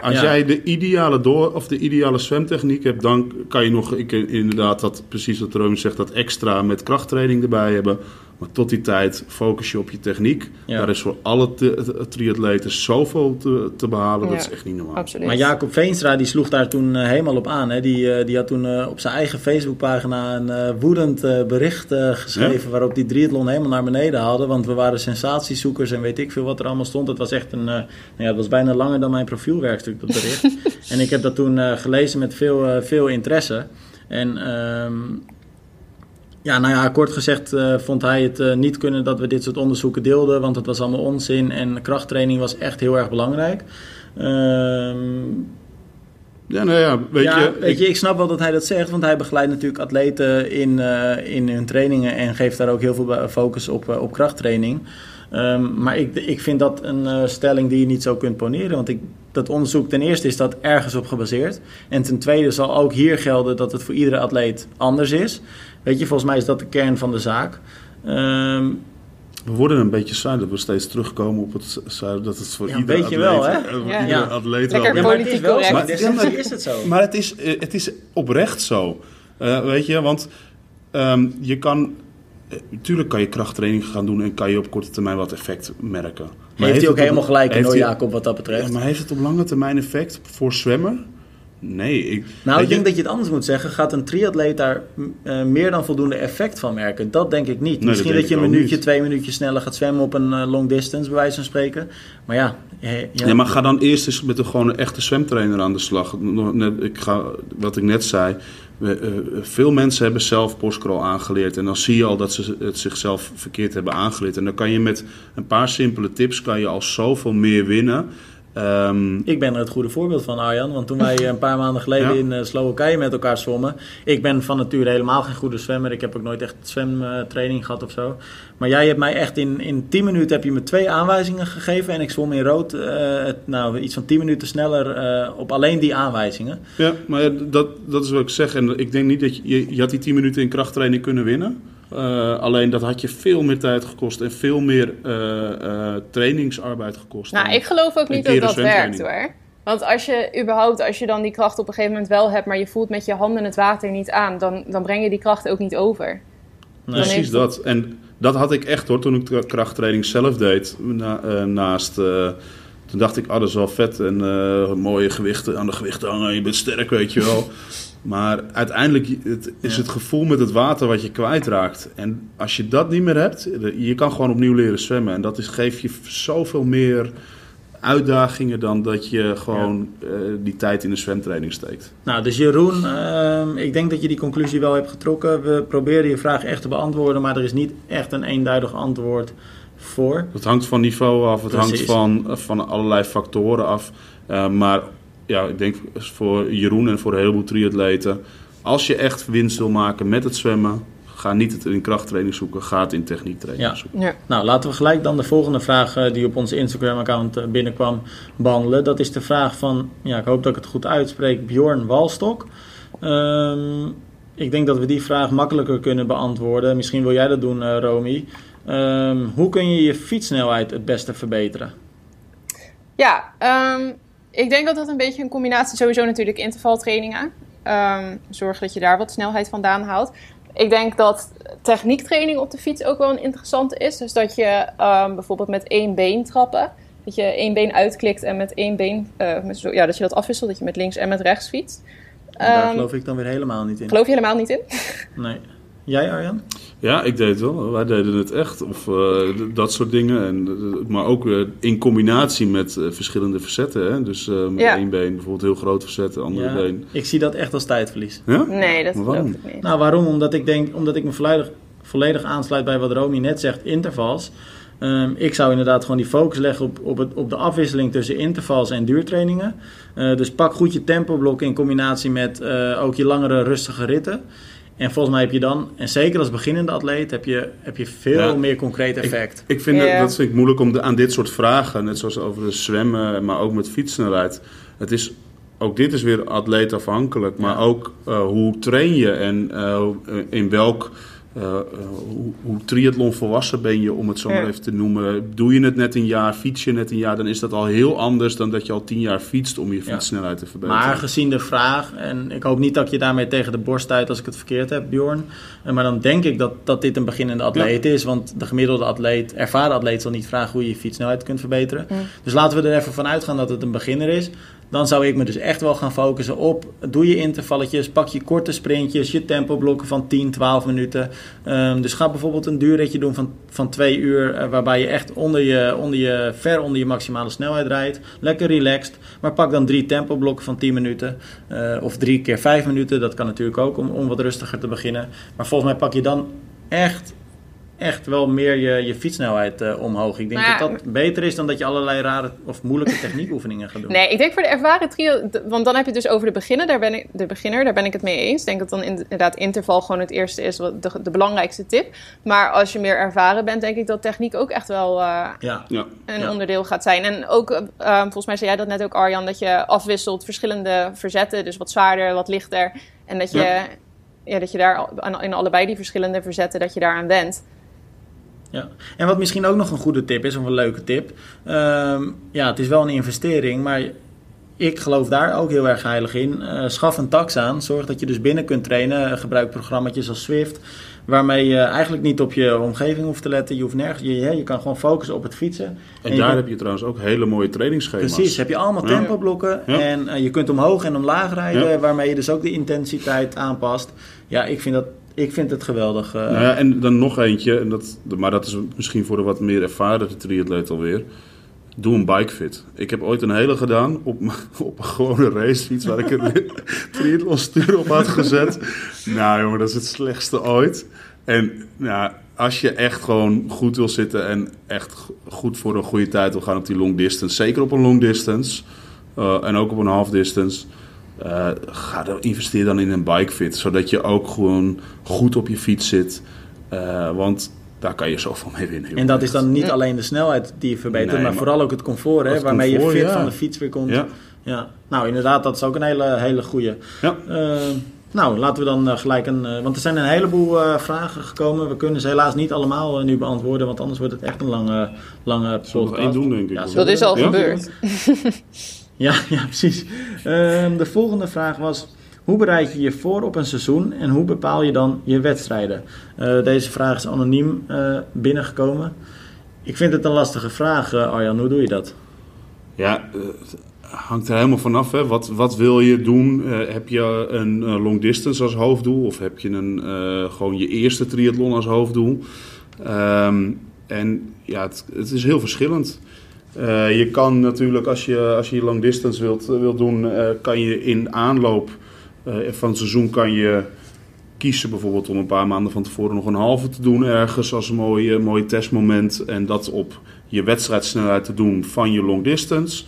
Als Ja. jij de ideale door of de ideale zwemtechniek hebt, dan kan je nog ik, inderdaad dat precies wat Romy zegt, dat extra met krachttraining erbij hebben. Maar tot die tijd focus je op je techniek. Ja. Daar is voor alle triatleten zoveel te, te behalen. Dat is echt niet normaal. Absoluut. Maar Jacob Veenstra die sloeg daar toen eh, helemaal op aan. Hè. Die, eh, die had toen eh, op zijn eigen Facebookpagina een woedend bericht eh, geschreven. Waarop die triathlon helemaal naar beneden haalde. Want we waren sensatiezoekers en weet ik veel wat er allemaal stond. Het was echt een. eh, nou ja, het was bijna langer dan mijn profielwerkstuk, dat bericht. en ik heb dat toen eh, gelezen met veel, veel interesse. En. ehm, ja, nou ja, kort gezegd eh, vond hij het eh, niet kunnen dat we dit soort onderzoeken deelden, want het was allemaal onzin en krachttraining was echt heel erg belangrijk. Ehm, Ja, nou ja, weet ja, je. weet ik- je, ik snap wel dat hij dat zegt, want hij begeleidt natuurlijk atleten in, eh, in hun trainingen en geeft daar ook heel veel focus op, op krachttraining. Ehm, maar ik, ik vind dat een stelling die je niet zo kunt poneren, want ik, dat onderzoek ten eerste is dat ergens op gebaseerd. En ten tweede zal ook hier gelden dat het voor iedere atleet anders is. Weet je, volgens mij is dat de kern van de zaak. Ehm, We worden een beetje saai dat we steeds terugkomen op het saai dat het voor Ja, iedere weet je atleet, wel, hè? eh, voor Ja. iedere Ja. atleet Lekker wel. ja, maar het is politiek wel Maar- essentie is het zo. Maar het is, eh, het is oprecht zo. Eh, weet je, want ehm, je kan. Natuurlijk kan je krachttraining gaan doen en kan je op korte termijn wat effect merken. Maar heeft hij ook het op- helemaal gelijk in heeft hoor, hij- Jacob, wat dat betreft. Ja, maar heeft het op lange termijn effect voor zwemmer? Nee. Ik, Nou, ik denk je- dat je het anders moet zeggen. Gaat een triatleet daar eh, meer dan voldoende effect van merken? Dat denk ik niet. Misschien dat je een minuutje, twee minuutjes sneller gaat zwemmen op een eh, long distance, bij wijze van spreken. Maar ja, Nee, maar ga dan eerst eens met een, gewoon een echte zwemtrainer aan de slag. Ik ga, wat ik net zei. eh, veel mensen hebben zelf postcrawl aangeleerd. En dan zie je al dat ze het zichzelf verkeerd hebben aangeleerd. En dan kan je met een paar simpele tips kan je al zoveel meer winnen. Ehm, Ik ben er het goede voorbeeld van, Arjan. Want toen wij een paar maanden geleden Ja. in eh, Slowakije met elkaar zwommen. Ik ben van nature helemaal geen goede zwemmer. Ik heb ook nooit echt zwemtraining gehad of zo. Maar jij hebt mij echt in, in 10 minuten heb je me twee aanwijzingen gegeven. En ik zwom in rood eh, het- nou, iets van 10 minuten sneller eh, op alleen die aanwijzingen. ja, maar dat, dat is wat ik zeg. En ik denk niet dat je, je, je had die 10 minuten in krachttraining kunnen winnen. Eh, alleen dat had je veel meer tijd gekost en veel meer eh, eh, trainingsarbeid gekost. Nou, ik geloof ook niet dat dat werkt hoor. Want als je überhaupt, als je dan die kracht op een gegeven moment wel hebt, maar je voelt met je handen het water niet aan, dan, dan breng je die kracht ook niet over. Nee. Precies heeft dat. En dat had ik echt hoor, toen ik krachttraining zelf deed. Na, naast, toen dacht ik, ah, dat is wel vet. En mooie gewichten aan de gewichten hangen. Je bent sterk, weet je wel. Maar uiteindelijk het, is het gevoel met het water wat je kwijtraakt. En als je dat niet meer hebt, je kan gewoon opnieuw leren zwemmen. En dat is, geeft je zoveel meer uitdagingen dan dat je gewoon eh, die tijd in de zwemtraining steekt. Nou, dus Jeroen, ehm, ik denk dat je die conclusie wel hebt getrokken. We proberen je vraag echt te beantwoorden, maar er is niet echt een eenduidig antwoord voor. Het hangt van niveau af, het hangt van, van allerlei factoren af. Eh, maar ja, ik denk voor Jeroen en voor een heleboel triatleten... als je echt winst wil maken met het zwemmen... ga niet het in krachttraining zoeken, ga het in techniektraining Ja. zoeken. Ja. Nou, laten we gelijk dan de volgende vraag eh, die op onze Instagram-account eh, binnenkwam behandelen. Dat is de vraag van, ja, ik hoop dat ik het goed uitspreek, Bjorn Walstok. Ehm, ik denk dat we die vraag makkelijker kunnen beantwoorden. Misschien wil jij dat doen, eh, Romy. Ehm, hoe kun je je fietssnelheid het beste verbeteren? Ja, ehm, ik denk dat dat een beetje een combinatie sowieso natuurlijk intervaltrainingen. Ehm zorg dat je daar wat snelheid vandaan haalt. Ik denk dat techniektraining op de fiets ook wel een interessante is. Dus dat je ehm, bijvoorbeeld met één been trappen. Dat je één been uitklikt en met één been, eh, met ja, dat je dat afwisselt. Dat je met links en met rechts fietst. Daar Ehm, geloof ik dan weer helemaal niet in. geloof je helemaal niet in? Nee. Jij, Arjan? Ja, ik deed het wel. Wij deden het echt. Of eh, dat soort dingen. En, eh, maar ook eh, in combinatie met eh, verschillende verzetten. Hè? Dus eh, met Ja. één been bijvoorbeeld heel groot verzetten, andere Ja, been. ik zie dat echt als tijdverlies. Ja? Nee, dat geloof waarom? ik niet. Nou, waarom? Omdat ik denk, omdat ik me volledig, volledig aansluit bij wat Romy net zegt, intervals. Ehm, ik zou inderdaad gewoon die focus leggen op, op, het, op de afwisseling tussen intervals en duurtrainingen. Eh, dus pak goed je tempoblok in combinatie met eh, ook je langere rustige ritten. En volgens mij heb je dan, en zeker als beginnende atleet, heb je, heb je veel Ja. meer concreet effect. Ik vind het, dat vind ik moeilijk om de, aan dit soort vragen, net zoals over de zwemmen, maar ook met fietssnelheid. Het is ook dit is weer atleetafhankelijk. Maar Ja. ook eh, hoe train je en eh, in welk... eh, eh, hoe, hoe triathlon volwassen ben je, om het zo maar Ja. even te noemen. Doe je het net een jaar, fiets je net een jaar... dan is dat al heel anders dan dat je al tien jaar fietst... om je Ja. fietssnelheid te verbeteren. Maar gezien de vraag, en ik hoop niet dat ik je daarmee tegen de borst stuit als ik het verkeerd heb, Bjorn. Eh, Maar dan denk ik dat, dat dit een beginnende atleet is. Want de gemiddelde atleet, ervaren atleet, zal niet vragen hoe je je fietssnelheid kunt verbeteren. Dus laten we er even van uitgaan dat het een beginner is. Dan zou ik me dus echt wel gaan focussen op, doe je intervalletjes, pak je korte sprintjes, je tempoblokken van 10, 12 minuten. Ehm, dus ga bijvoorbeeld een duurritje doen van, van 2 uur, eh, waarbij je echt onder je, onder je, ver onder je maximale snelheid rijdt. Lekker relaxed, maar pak dan drie tempoblokken van 10 minuten. eh, of drie keer 5 minuten, dat kan natuurlijk ook om, om wat rustiger te beginnen. Maar volgens mij pak je dan echt, echt wel meer je, je fietssnelheid eh, omhoog. Ik denk Maar- dat dat beter is dan dat je allerlei rare of moeilijke techniekoefeningen gaat doen. Nee, ik denk voor de ervaren trio, want dan heb je het dus over de beginner, daar ben ik, de beginner, daar ben ik het mee eens. Ik denk dat dan inderdaad interval gewoon het eerste is, wat de, de belangrijkste tip. Maar als je meer ervaren bent, denk ik dat techniek ook echt wel eh, Ja. Ja. een Ja. onderdeel gaat zijn. En ook, eh, volgens mij zei jij dat net ook Arjan, dat je afwisselt verschillende verzetten, dus wat zwaarder, wat lichter. En dat je, Ja. ja. dat je daar in allebei die verschillende verzetten, dat je daaraan went. Ja. En wat misschien ook nog een goede tip is, of een leuke tip. ehm, ja, het is wel een investering, maar ik geloof daar ook heel erg heilig in. Eh, schaf een tax aan. Zorg dat je dus binnen kunt trainen. Eh, Gebruik programma's als Swift. Waarmee je eigenlijk niet op je omgeving hoeft te letten. Je hoeft nergens. Je, je kan gewoon focussen op het fietsen. En daar kan- heb je trouwens ook hele mooie trainingsschema's. Precies, heb je allemaal tempoblokken. Ja. En eh, je kunt omhoog en omlaag rijden. Ja. Waarmee je dus ook de intensiteit aanpast. Ja, ik vind, dat, ik vind het geweldig. eh. Nou ja, en dan nog eentje, en dat, maar dat is misschien voor de wat meer ervaren triatleet alweer. Doe een bikefit. Ik heb ooit een hele gedaan op, op een gewone racefiets waar ik een triathlon stuur op had gezet. Nou jongen, dat is het slechtste ooit. En nou, als je echt gewoon goed wil zitten en echt goed voor een goede tijd wil gaan op die long distance, zeker op een long distance eh, en ook op een half distance, eh, ga dan, investeer dan in een bikefit, zodat je ook gewoon goed op je fiets zit. Eh, want daar kan je zoveel mee winnen. En dat is dan niet Ja. alleen de snelheid die je verbetert, Nee, maar, maar- vooral ook het comfort, hè, Het waarmee comfort, je fit ja. van de fiets weer komt. Ja. Ja. Nou, inderdaad, dat is ook een hele, hele goede. Ja. nou, laten we dan eh, gelijk een. eh, want er zijn een heleboel eh, vragen gekomen. We kunnen ze helaas niet allemaal eh, nu beantwoorden, want anders wordt het echt een lange, lange Zullen we nog podcast. één doen, denk ik? Ja, Dat is al Ja? gebeurd. Ja, ja precies. Ehm, de volgende vraag was: hoe bereid je je voor op een seizoen en hoe bepaal je dan je wedstrijden? Eh, deze vraag is anoniem eh, binnengekomen. Ik vind het een lastige vraag, eh, Arjan. Hoe doe je dat? Ja, het hangt er helemaal vanaf. Wat, wat wil je doen? Heb je een long distance als hoofddoel? Of heb je een, gewoon je eerste triathlon als hoofddoel? Ehm, en ja, het is heel verschillend. Eh, je kan natuurlijk, als je als je long distance wilt, eh, wilt doen, eh, kan je in aanloop van het seizoen kan je kiezen bijvoorbeeld om een paar maanden van tevoren nog een halve te doen ergens als een mooi, mooi testmoment. En dat op je wedstrijdsnelheid te doen van je long distance.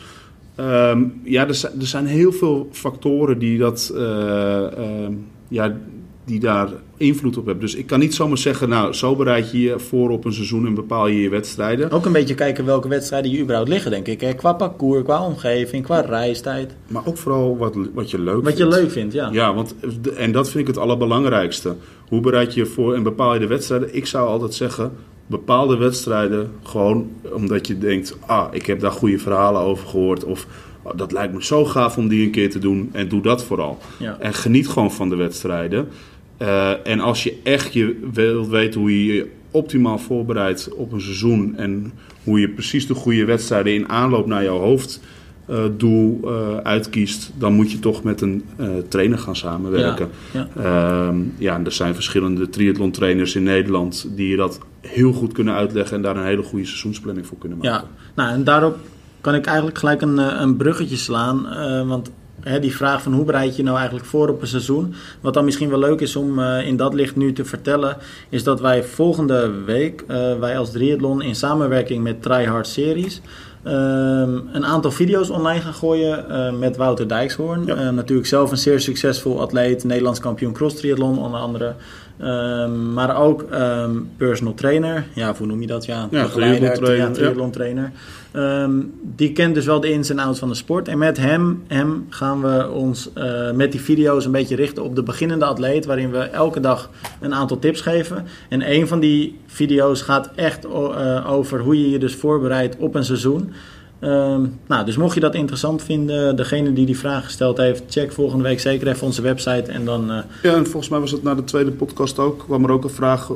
Ehm, ja, er zijn, er zijn heel veel factoren die, dat, eh, ehm, ja, die daar invloed op hebben. Dus ik kan niet zomaar zeggen, nou, zo bereid je je voor op een seizoen en bepaal je je wedstrijden. Ook een beetje kijken welke wedstrijden je überhaupt liggen, denk ik. Hè? Qua parcours, qua omgeving, qua reistijd. Maar ook vooral wat, wat je leuk Wat je vindt. leuk vindt, ja. Ja, want, en dat vind ik het allerbelangrijkste. Hoe bereid je je voor en bepaal je de wedstrijden? Ik zou altijd zeggen, bepaalde wedstrijden gewoon omdat je denkt... ah, ik heb daar goede verhalen over gehoord... of oh, dat lijkt me zo gaaf om die een keer te doen en doe dat vooral. Ja. En geniet gewoon van de wedstrijden. Eh, en als je echt je wilt weten hoe je je optimaal voorbereidt op een seizoen... en hoe je precies de goede wedstrijden in aanloop naar jouw hoofddoel eh, uitkiest... dan moet je toch met een eh, trainer gaan samenwerken. Ja, Ehm, ja, er zijn verschillende triathlon trainers in Nederland... die je dat heel goed kunnen uitleggen... en daar een hele goede seizoensplanning voor kunnen maken. Ja, nou en daarop kan ik eigenlijk gelijk een, een bruggetje slaan. want hè, die vraag van hoe bereid je nou eigenlijk voor op een seizoen. Wat dan misschien wel leuk is om eh, in dat licht nu te vertellen. Is dat wij volgende week, eh, wij als Triathlon in samenwerking met Tryhard Series. ehm, een aantal video's online gaan gooien eh, met Wouter Dijkshoorn. Ja. Natuurlijk zelf een zeer succesvol atleet, Nederlands kampioen cross triathlon onder andere. Ehm, maar ook ehm, personal trainer. Ja, hoe noem je dat? Ja, triathlon trainer, ja, triathlon trainer. Ehm, die kent dus wel de ins en outs van de sport. En met hem, hem gaan we ons eh, met die video's een beetje richten op de beginnende atleet. Waarin we elke dag een aantal tips geven. En een van die video's gaat echt eh, over hoe je je dus voorbereidt op een seizoen. Ehm, nou, dus mocht je dat interessant vinden, degene die die vraag gesteld heeft, check volgende week zeker even onze website. En dan eh, Ja, en volgens mij was het na de tweede podcast ook, kwam er ook een vraag.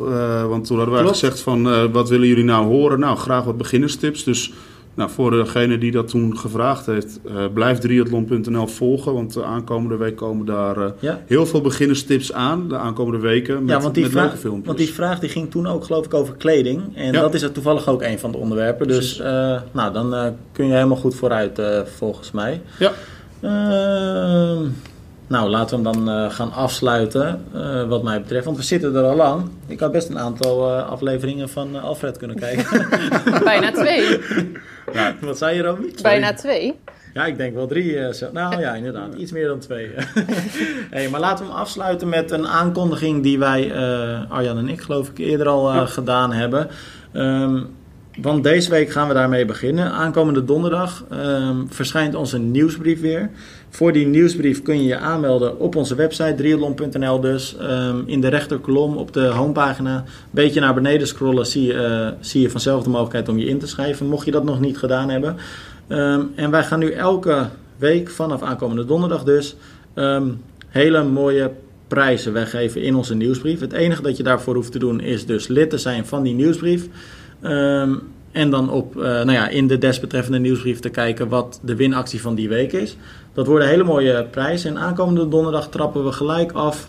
want toen hadden wij Klopt. gezegd van, wat willen jullie nou horen? Nou, graag wat beginnerstips. Dus nou, voor degene die dat toen gevraagd heeft, eh, blijf triathlon.nl volgen. Want de aankomende week komen daar eh, ja. heel veel beginnerstips aan. De aankomende weken met, ja, want die, met vraag, filmpjes. want die vraag die ging toen ook geloof ik over kleding. En Ja. dat is er toevallig ook een van de onderwerpen. Dus eh, nou, dan eh, kun je helemaal goed vooruit eh, volgens mij. Ja. Nou, laten we hem dan eh, gaan afsluiten eh, wat mij betreft. Want we zitten er al lang. Ik had best een aantal eh, afleveringen van Alfred kunnen kijken. Bijna twee. wat zei je, Romy? Bijna twee. Ja, ik denk wel drie. zo- nou ja, inderdaad. Iets meer dan twee. hey, maar laten we hem afsluiten met een aankondiging die wij, Arjan en ik geloof ik, eerder al Ja. gedaan hebben. Ehm, want deze week gaan we daarmee beginnen. Aankomende donderdag ehm, verschijnt onze nieuwsbrief weer. Voor die nieuwsbrief kun je je aanmelden op onze website, triathlon.nl dus. Ehm, in de rechterkolom op de homepagina, een beetje naar beneden scrollen, zie je, eh, zie je vanzelf de mogelijkheid om je in te schrijven. Mocht je dat nog niet gedaan hebben. Ehm, en wij gaan nu elke week, vanaf aankomende donderdag dus, hele mooie prijzen weggeven in onze nieuwsbrief. Het enige dat je daarvoor hoeft te doen is dus lid te zijn van die nieuwsbrief. Ehm, en dan op, eh, nou ja, in de desbetreffende nieuwsbrief te kijken wat de winactie van die week is. Dat worden hele mooie prijzen. En aankomende donderdag trappen we gelijk af.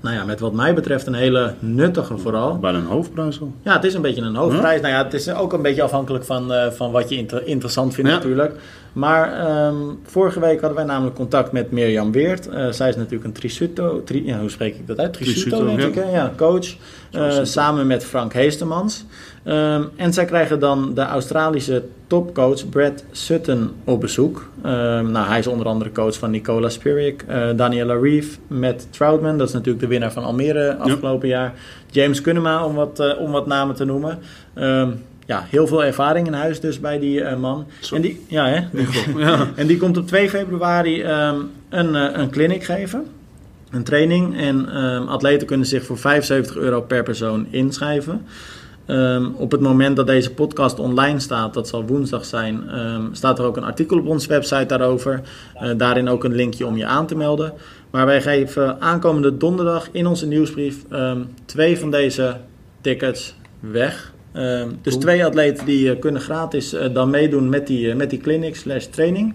Nou ja, met wat mij betreft een hele nuttige vooral. Bijna een hoofdprijs al. Ja, het is een beetje een hoofdprijs. Nou ja, het is ook een beetje afhankelijk van, eh, van wat je inter- interessant vindt Ja. natuurlijk. Maar ehm, vorige week hadden wij namelijk contact met Mirjam Weert. Eh, zij is natuurlijk een Trisuto, tri, ja, hoe spreek ik dat uit? Trisuto, denk ja. ik, ja, coach. Samen met Frank Heestemans. Ehm, en zij krijgen dan de Australische topcoach Brad Sutton op bezoek. Ehm, nou, hij is onder andere coach van Nicola Spirik, eh Daniela Reeve, Matt Troutman, dat is natuurlijk de winnaar van Almere afgelopen jaar. James Kunnema, om wat, eh, om wat namen te noemen. Ehm, ja, heel veel ervaring in huis dus bij die eh, man. Zo. En die, ja, hè? Ja. En die komt op 2 februari een, een clinic geven. Een training. En atleten kunnen zich voor 75 euro per persoon inschrijven. Ehm, op het moment dat deze podcast online staat, dat zal woensdag zijn, ehm, staat er ook een artikel op onze website daarover. Eh, daarin ook een linkje om je aan te melden. Maar wij geven aankomende donderdag in onze nieuwsbrief ehm, twee van deze tickets weg. Dus twee atleten die eh, kunnen gratis eh, dan meedoen met die, met die clinic slash training.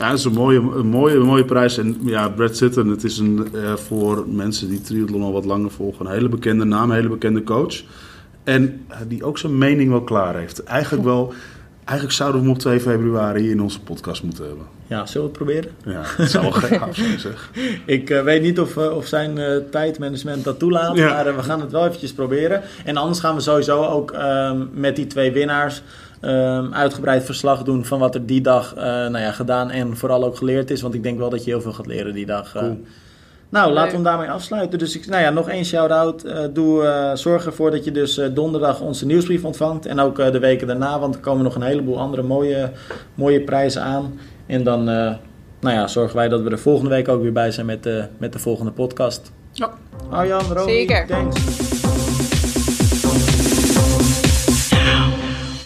Ja, dat is een mooie, een mooie, een mooie prijs. En ja, Brad Sutton, het is een, eh, voor mensen die triathlon al wat langer volgen, een hele bekende naam, een hele bekende coach. En eh, die ook zijn mening wel klaar heeft. Eigenlijk wel, eigenlijk zouden we hem op 2 februari in onze podcast moeten hebben. ja, zullen we het proberen? Ja, dat zou wel gaaf zijn zeg. Ik eh, weet niet of, of zijn tijdmanagement dat toelaat, Ja. maar we gaan het wel eventjes proberen. En anders gaan we sowieso ook ehm, met die twee winnaars ehm, uitgebreid verslag doen van wat er die dag eh, nou ja, gedaan en vooral ook geleerd is. Want ik denk wel dat je heel veel gaat leren die dag. eh. Cool. Nou, laten we hem daarmee afsluiten. Dus ik, nou ja, nog één shout-out. Eh, doe, eh, zorg ervoor dat je dus eh, donderdag onze nieuwsbrief ontvangt. En ook eh, de weken daarna, want er komen nog een heleboel andere mooie, mooie prijzen aan. En dan eh, nou ja, zorgen wij dat we er volgende week ook weer bij zijn met, de met de volgende podcast. Ja. Arjan, Romy, Zeker. thanks.